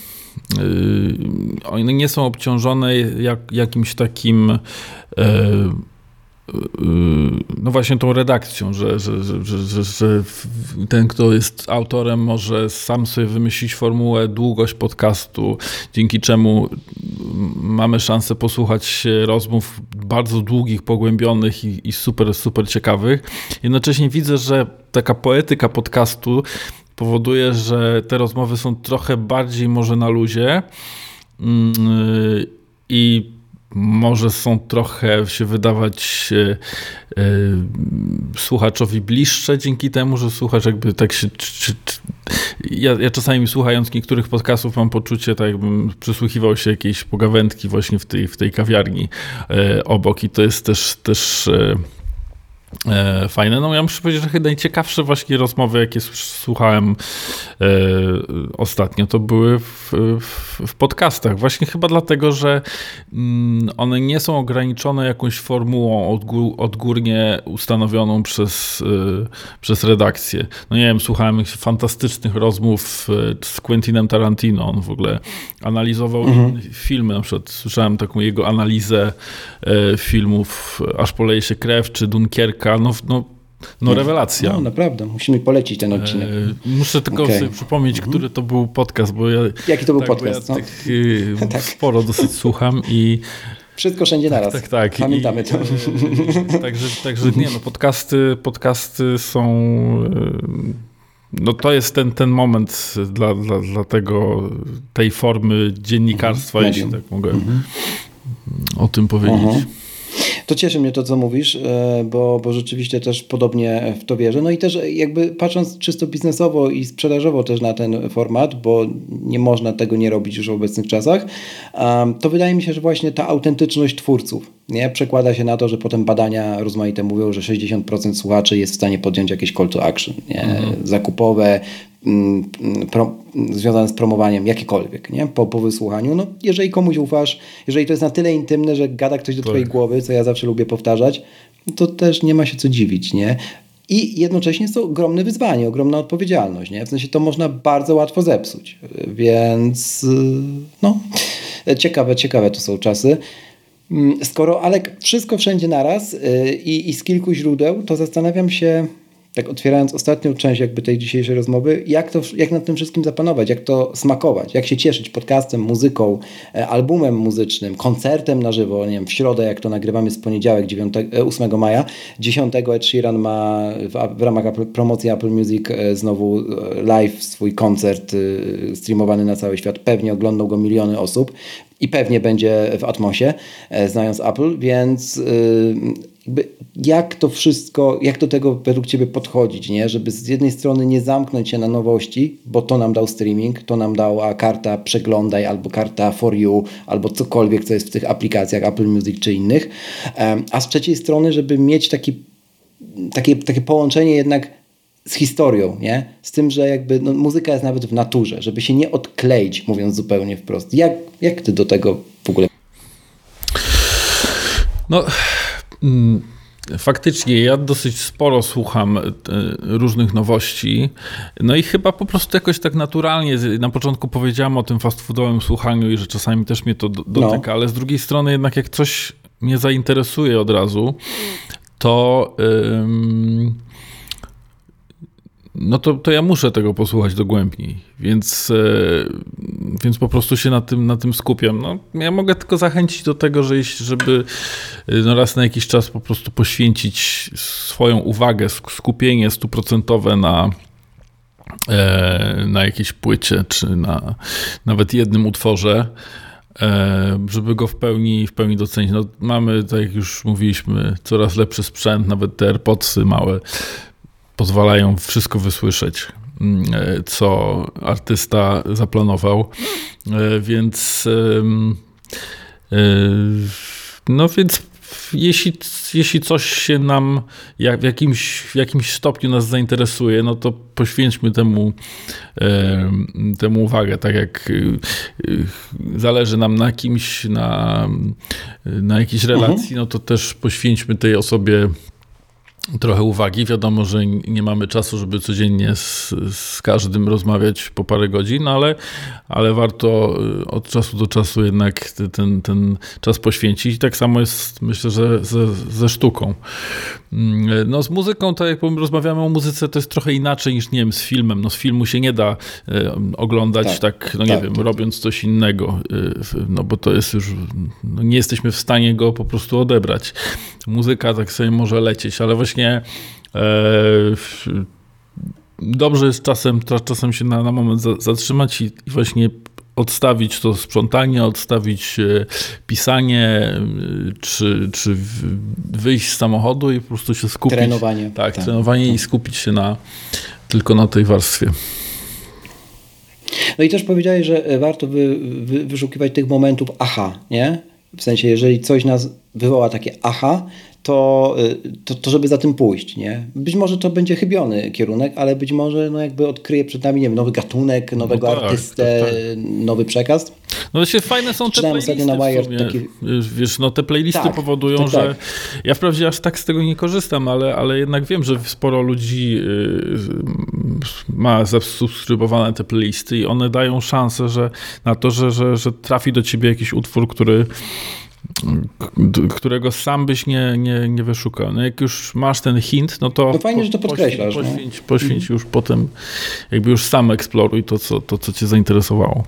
one nie są obciążone jak, jakimś takim no właśnie tą redakcją, że, że, że, że, ten, kto jest autorem, może sam sobie wymyślić formułę, długość podcastu, dzięki czemu mamy szansę posłuchać rozmów bardzo długich, pogłębionych i, i super, super ciekawych. Jednocześnie widzę, że taka poetyka podcastu powoduje, że te rozmowy są trochę bardziej może na luzie mm, i może są trochę się wydawać e, e, słuchaczowi bliższe dzięki temu, że słuchacz jakby tak się. Ja, ja, czasami słuchając niektórych podcastów mam poczucie, tak jakbym przysłuchiwał się jakiejś pogawędki właśnie w tej, w tej kawiarni e, obok i to jest też, też fajne. No ja muszę powiedzieć, że chyba najciekawsze właśnie rozmowy, jakie słuchałem e, ostatnio, to były w, w, w, podcastach. Właśnie chyba dlatego, że mm, one nie są ograniczone jakąś formułą odgór, odgórnie ustanowioną przez, e, przez redakcję. No nie wiem, słuchałem fantastycznych rozmów e, z Quentinem Tarantino. On w ogóle analizował mhm. filmy. Na przykład słyszałem taką jego analizę e, filmów Aż poleje się krew, czy Dunkierka no, no no rewelacja. No naprawdę, musimy polecić ten odcinek. E, muszę tylko okay. sobie przypomnieć, mhm. który to był podcast, bo ja... Jaki to był tak, podcast? Ja no? tych, y, tak. sporo dosyć słucham i wszystko wszędzie tak, naraz. Tak, tak. Pamiętamy I, to. E, także, także nie, no podcasty, podcasty są... E, no to jest ten, ten moment dla, dla, dla tego, tej formy dziennikarstwa, mhm. jeśli tak mogę mhm. o tym powiedzieć. To cieszy mnie to, co mówisz, e, bo, bo rzeczywiście też podobnie w to wierzę. No i też jakby patrząc czysto biznesowo i sprzedażowo też na ten format, bo nie można tego nie robić już w obecnych czasach, to wydaje mi się, że właśnie ta autentyczność twórców nie przekłada się na to, że potem badania rozmaite mówią, że 60% słuchaczy jest w stanie podjąć jakieś call to action nie? Mhm. zakupowe, pro, związane z promowaniem, jakiekolwiek, nie? Po, po wysłuchaniu. No, jeżeli komuś ufasz, jeżeli to jest na tyle intymne, że gada ktoś do tak. twojej głowy, co ja zawsze lubię powtarzać, to też nie ma się co dziwić, nie? I jednocześnie jest to ogromne wyzwanie, ogromna odpowiedzialność, nie? W sensie to można bardzo łatwo zepsuć, więc no, ciekawe, ciekawe to są czasy. Mm, skoro Alek wszystko wszędzie naraz yy, i z kilku źródeł, to zastanawiam się, tak otwierając ostatnią część jakby tej dzisiejszej rozmowy, jak, to, jak nad tym wszystkim zapanować, jak to smakować, jak się cieszyć podcastem, muzyką, e, albumem muzycznym, koncertem na żywo, nie wiem, w środę, jak to nagrywamy z poniedziałek 9, 8 e, maja, 10 Ed Sheeran ma w, w ramach promocji Apple Music e, znowu live swój koncert streamowany na cały świat, pewnie oglądał go miliony osób i pewnie będzie w Atmosie, znając Apple, więc jak to wszystko, jak do tego według Ciebie podchodzić, nie? żeby z jednej strony nie zamknąć się na nowości, bo to nam dał streaming, to nam dała karta przeglądaj albo karta for you, albo cokolwiek, co jest w tych aplikacjach Apple Music czy innych, a z trzeciej strony, żeby mieć taki, takie, takie połączenie jednak z historią, nie? Z tym, że jakby no, muzyka jest nawet w naturze, żeby się nie odkleić, mówiąc zupełnie wprost. Jak, jak ty do tego w ogóle? No, faktycznie, ja dosyć sporo słucham e, różnych nowości. No i chyba po prostu jakoś tak naturalnie. Na początku powiedziałem o tym fast foodowym słuchaniu i że czasami też mnie to dotyka, no. ale z drugiej strony jednak jak coś mnie zainteresuje od razu, to. No to, to ja muszę tego posłuchać dogłębniej, więc, e, więc po prostu się na tym, na tym skupiam. No, ja mogę tylko zachęcić do tego, że żeby e, no raz na jakiś czas po prostu poświęcić swoją uwagę, skupienie stuprocentowe na, e, na jakiejś płycie, czy na nawet jednym utworze, żeby go w pełni, w pełni docenić. No, mamy, tak jak już mówiliśmy, coraz lepszy sprzęt, nawet te AirPodsy małe pozwalają wszystko wysłyszeć, mm, e, co artysta zaplanował. E, więc e, no więc jeśli, jeśli coś się nam jak w, jakimś, w jakimś stopniu nas zainteresuje, no to poświęćmy temu, temu uwagę. Tak jak zależy nam na kimś, na, na jakiejś relacji, mhm. no to też poświęćmy tej osobie trochę uwagi. Wiadomo, że nie mamy czasu, żeby codziennie z, z, każdym rozmawiać po parę godzin, ale, ale warto y, od czasu do czasu jednak ten, ten czas poświęcić. I tak samo jest, myślę, że ze, ze sztuką. Mm, no z muzyką, tak jak rozmawiamy o muzyce, to jest trochę inaczej niż, nie wiem, z filmem. No z filmu się nie da y, oglądać tak, tak no nie tak, wiem, tak. robiąc coś innego, y, no bo to jest już, no nie jesteśmy w stanie go po prostu odebrać. Muzyka tak sobie może lecieć, ale właśnie e, dobrze jest czasem, czasem się na, na moment zatrzymać i, i właśnie odstawić to sprzątanie, odstawić e, pisanie, e, czy, czy wyjść z samochodu i po prostu się skupić. Trenowanie. Tak, tak. trenowanie i skupić się na, tylko na tej warstwie. No i też powiedziałeś, że warto wy, wy, wyszukiwać tych momentów aha, nie? W sensie, jeżeli coś nas wywoła takie aha, to, y, to, to, żeby za tym pójść, nie? Być może to będzie chybiony kierunek, ale być może no jakby odkryje przed nami, nie wiem, nowy gatunek, nowego no tak, artystę, tak, tak. nowy przekaz. No się fajne są te playlisty na Wire. Wiesz, no te playlisty tak, powodują, tak, że tak. ja wprawdzie aż tak z tego nie korzystam, ale, ale jednak wiem, że sporo ludzi y, ma zasubskrybowane te playlisty i one dają szansę że, na to, że, że, że trafi do ciebie jakiś utwór, który którego sam byś nie, nie, nie wyszukał. No jak już masz ten hint, no to. No fajnie, po, że to podkreślasz. Poświęć, poświęć już potem, jakby już sam eksploruj to, co, to, co cię zainteresowało.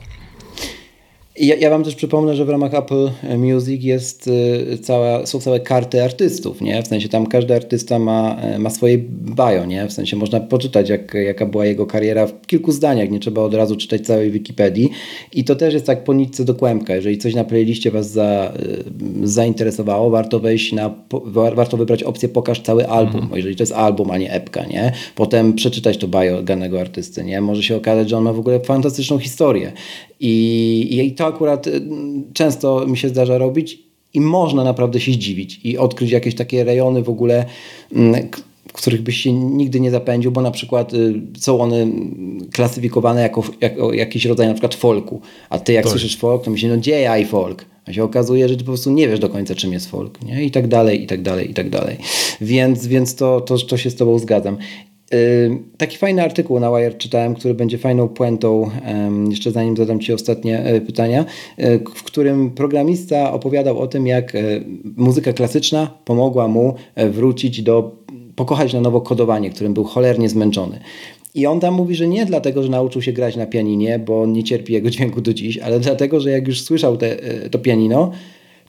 Ja, ja wam też przypomnę, że w ramach Apple Music jest y, cała, są całe karty artystów, nie? W sensie tam każdy artysta ma, e, ma swoje bio, nie? W sensie można poczytać, jak, jaka była jego kariera w kilku zdaniach, nie trzeba od razu czytać całej Wikipedii. I to też jest tak po nitce do kłębka. Jeżeli coś na playliście was za, y, zainteresowało, warto wejść na, warto wybrać opcję pokaż cały album, mm. jeżeli to jest album, a nie epka, nie? Potem przeczytać to bio danego artysty, nie? Może się okazać, że on ma w ogóle fantastyczną historię. I, I to akurat y, często mi się zdarza robić i można naprawdę się zdziwić i odkryć jakieś takie rejony w ogóle, mm, w których byś się nigdy nie zapędził, bo na przykład y, są one klasyfikowane jako, jako jakiś rodzaj na przykład folku, a ty jak tak. słyszysz folk, to myślisz, no gdzie i folk? A się okazuje, że ty po prostu nie wiesz do końca, czym jest folk, nie? I tak dalej, i tak dalej, i tak dalej. Więc, więc to, to, to się z tobą zgadzam. Taki fajny artykuł na Wire czytałem, który będzie fajną puentą, jeszcze zanim zadam Ci ostatnie e, pytania, e, w którym programista opowiadał o tym, jak e, muzyka klasyczna pomogła mu wrócić do, pokochać na nowo kodowanie, którym był cholernie zmęczony. I on tam mówi, że nie dlatego, że nauczył się grać na pianinie, bo nie cierpi jego dźwięku do dziś, ale dlatego, że jak już słyszał te, to pianino,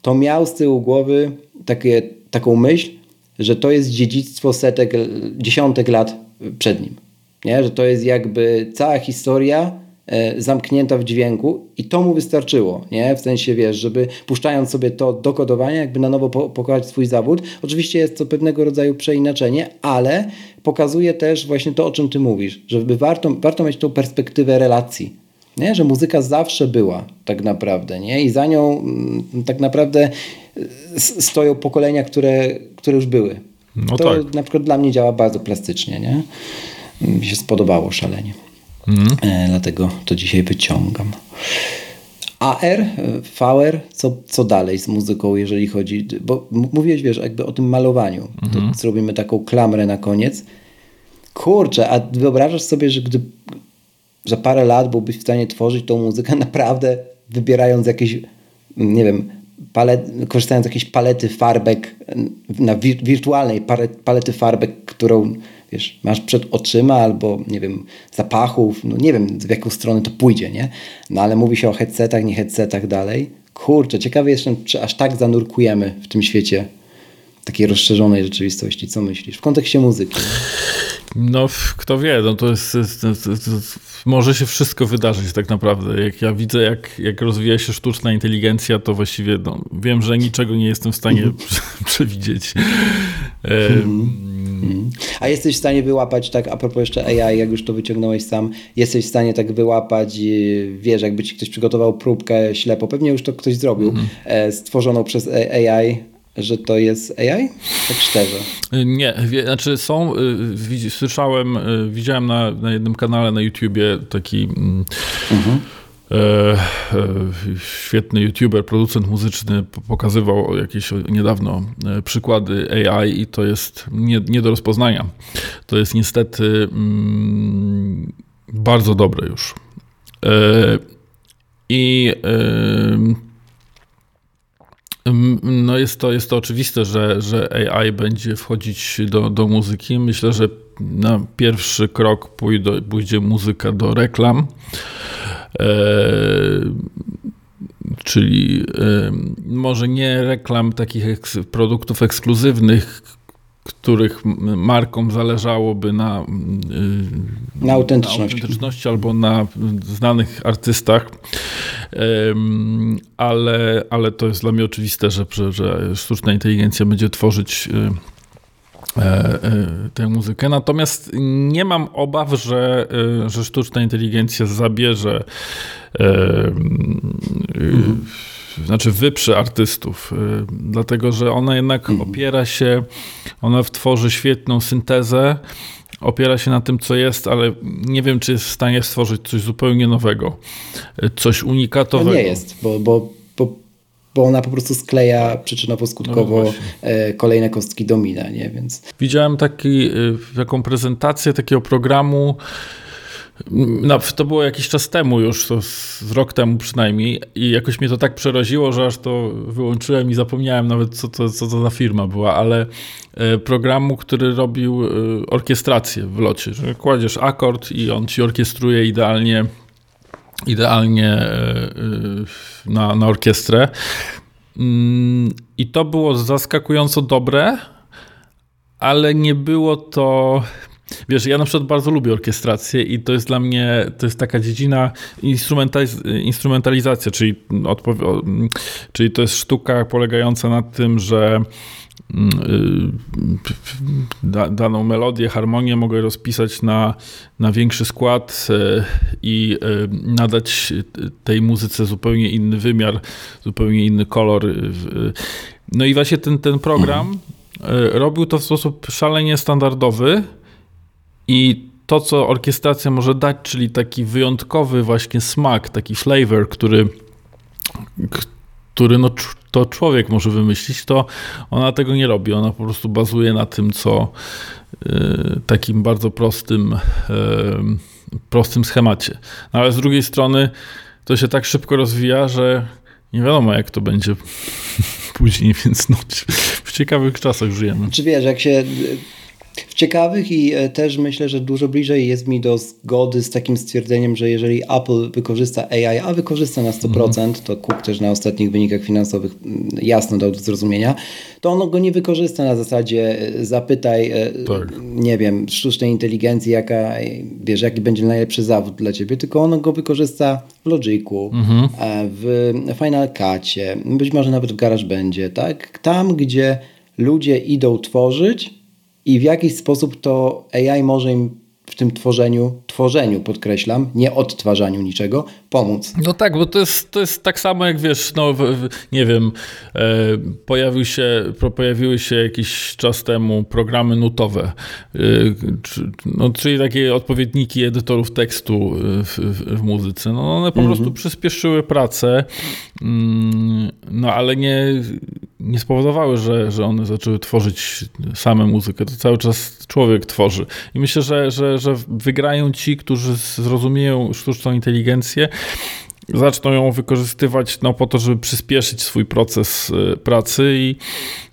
to miał z tyłu głowy takie, taką myśl, że to jest dziedzictwo setek, dziesiątek lat przed nim. Nie? Że to jest jakby cała historia e, zamknięta w dźwięku i to mu wystarczyło, nie? W sensie, wiesz, żeby puszczając sobie to do kodowania, jakby na nowo po pokochać swój zawód. Oczywiście jest to pewnego rodzaju przeinaczenie, ale pokazuje też właśnie to, o czym ty mówisz, żeby warto, warto mieć tą perspektywę relacji, nie? Że muzyka zawsze była tak naprawdę, nie? I za nią m, mm, tak naprawdę e, stoją pokolenia, które, które już były. No to tak. na przykład dla mnie działa bardzo plastycznie, nie? Mi się spodobało szalenie. Mm. E, dlatego to dzisiaj wyciągam. AR, VR, co, co dalej z muzyką, jeżeli chodzi, bo mówiłeś, wiesz, jakby o tym malowaniu, mm -hmm. zrobimy taką klamrę na koniec. Kurczę, a wyobrażasz sobie, że gdy za parę lat byłbyś w stanie tworzyć tą muzykę naprawdę wybierając jakieś, nie wiem, palet, korzystając z jakiejś palety farbek, na wir, wirtualnej palety farbek, którą wiesz, masz przed oczyma albo nie wiem, zapachów, no nie wiem w jaką stronę to pójdzie, nie? No ale mówi się o headsetach, nie headsetach dalej. Kurczę, ciekawy jestem, czy aż tak zanurkujemy w tym świecie takiej rozszerzonej rzeczywistości. Co myślisz? W kontekście muzyki. No, kto wie, no to jest, to, to, to, może się wszystko wydarzyć tak naprawdę. Jak ja widzę, jak, jak rozwija się sztuczna inteligencja, to właściwie no, wiem, że niczego nie jestem w stanie mm -hmm. przewidzieć. Mm -hmm. A jesteś w stanie wyłapać, tak a propos jeszcze AI, jak już to wyciągnąłeś sam, jesteś w stanie tak wyłapać, wiesz, jakby ci ktoś przygotował próbkę ślepo, pewnie już to ktoś zrobił, -hmm. stworzoną przez AI, że to jest AI? Tak szczerze. Nie, wie, znaczy są, y, słyszałem, y, widziałem na, na jednym kanale na YouTubie taki mm, mhm. e, e, świetny YouTuber, producent muzyczny pokazywał jakieś niedawno e, przykłady AI i to jest nie, nie do rozpoznania. To jest niestety mm, bardzo dobre już. I no jest to, jest to oczywiste, że, że AI będzie wchodzić do, do muzyki. Myślę, że na pierwszy krok pójdzie, pójdzie muzyka do reklam. E, czyli e, może nie reklam takich eks produktów ekskluzywnych, których markom zależałoby na, na, autentyczności. na autentyczności albo na znanych artystach, ale, ale to jest dla mnie oczywiste, że, że, że sztuczna inteligencja będzie tworzyć y, e, e, tę muzykę. Natomiast nie mam obaw, że, y, że sztuczna inteligencja zabierze mhm znaczy wyprze artystów, y, dlatego że ona jednak mhm. opiera się, ona tworzy świetną syntezę, opiera się na tym, co jest, ale nie wiem, czy jest w stanie stworzyć coś zupełnie nowego, y, coś unikatowego. No nie jest, bo, bo, bo, bo ona po prostu skleja przyczynowo-skutkowo no kolejne kostki domina, nie? Więc... Widziałem taki, y, taką prezentację takiego programu, no, to było jakiś czas temu już, to z rok temu przynajmniej i jakoś mnie to tak przeraziło, że aż to wyłączyłem i zapomniałem nawet co to, co to za firma była, ale e, programu, który robił e, orkiestrację w locie, że kładziesz akord i on ci orkiestruje idealnie idealnie e, na, na orkiestrę. Mm, I to było zaskakująco dobre, ale nie było to Wiesz, ja na przykład bardzo lubię orkiestrację i to jest dla mnie, to jest taka dziedzina instrumentaliz instrumentalizacja, czyli, czyli to jest sztuka polegająca na tym, że mm, y, da, daną melodię, harmonię mogę rozpisać na, na większy skład y, i y, nadać tej muzyce zupełnie inny wymiar, zupełnie inny kolor. No i właśnie ten, ten program robił to w sposób szalenie standardowy, i to, co orkiestracja może dać, czyli taki wyjątkowy właśnie smak, taki flavor, który, który no, to człowiek może wymyślić, to ona tego nie robi. Ona po prostu bazuje na tym, co y, takim bardzo prostym, y, prostym schemacie. No, ale z drugiej strony to się tak szybko rozwija, że nie wiadomo, jak to będzie później, więc no, w ciekawych czasach żyjemy. Czy wiesz, jak się ciekawych i e, też myślę, że dużo bliżej jest mi do zgody z takim stwierdzeniem, że jeżeli Apple wykorzysta AI, a wykorzysta na 100%, mm. to Cook też na ostatnich wynikach finansowych mm, jasno dał do zrozumienia, to ono go nie wykorzysta na zasadzie e, zapytaj, e, tak. nie wiem, sztucznej inteligencji, jaka, wiesz, jaki będzie najlepszy zawód dla ciebie, tylko ono go wykorzysta w Logiku, mm -hmm. w Final Cutie, być może nawet w GarageBandzie, tak? Tam, gdzie ludzie idą tworzyć, i w jakiś sposób to AI może im w tym tworzeniu, tworzeniu podkreślam, nie odtwarzaniu niczego, pomóc. No tak, bo to jest, to jest tak samo jak wiesz, no nie wiem, e, pojawił się, pojawiły się jakiś czas temu programy nutowe, e, no, czyli takie odpowiedniki edytorów tekstu e, w, w, muzyce. No one po -hmm. prostu przyspieszyły pracę, mm, no ale nie nie spowodowały, że, że one zaczęły tworzyć same muzykę. To cały czas człowiek tworzy. I myślę, że, że, że wygrają ci, którzy zrozumieją sztuczną inteligencję zaczną ją wykorzystywać no, po to, żeby przyspieszyć swój proces y, pracy, i,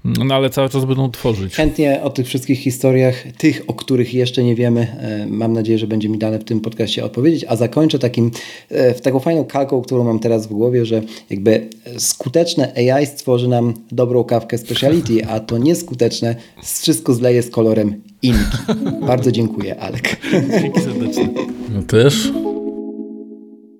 no, ale cały czas będą tworzyć. Chętnie o tych wszystkich historiach, tych, o których jeszcze nie wiemy, e, mam nadzieję, że będzie mi dane w tym podcaście odpowiedzieć, a zakończę takim, e, w taką fajną kalką, którą mam teraz w głowie, że jakby skuteczne AI stworzy nam dobrą kawkę speciality, a to nieskuteczne wszystko zleje z kolorem inki. Bardzo dziękuję, Alek. Dzięki serdecznie. No też.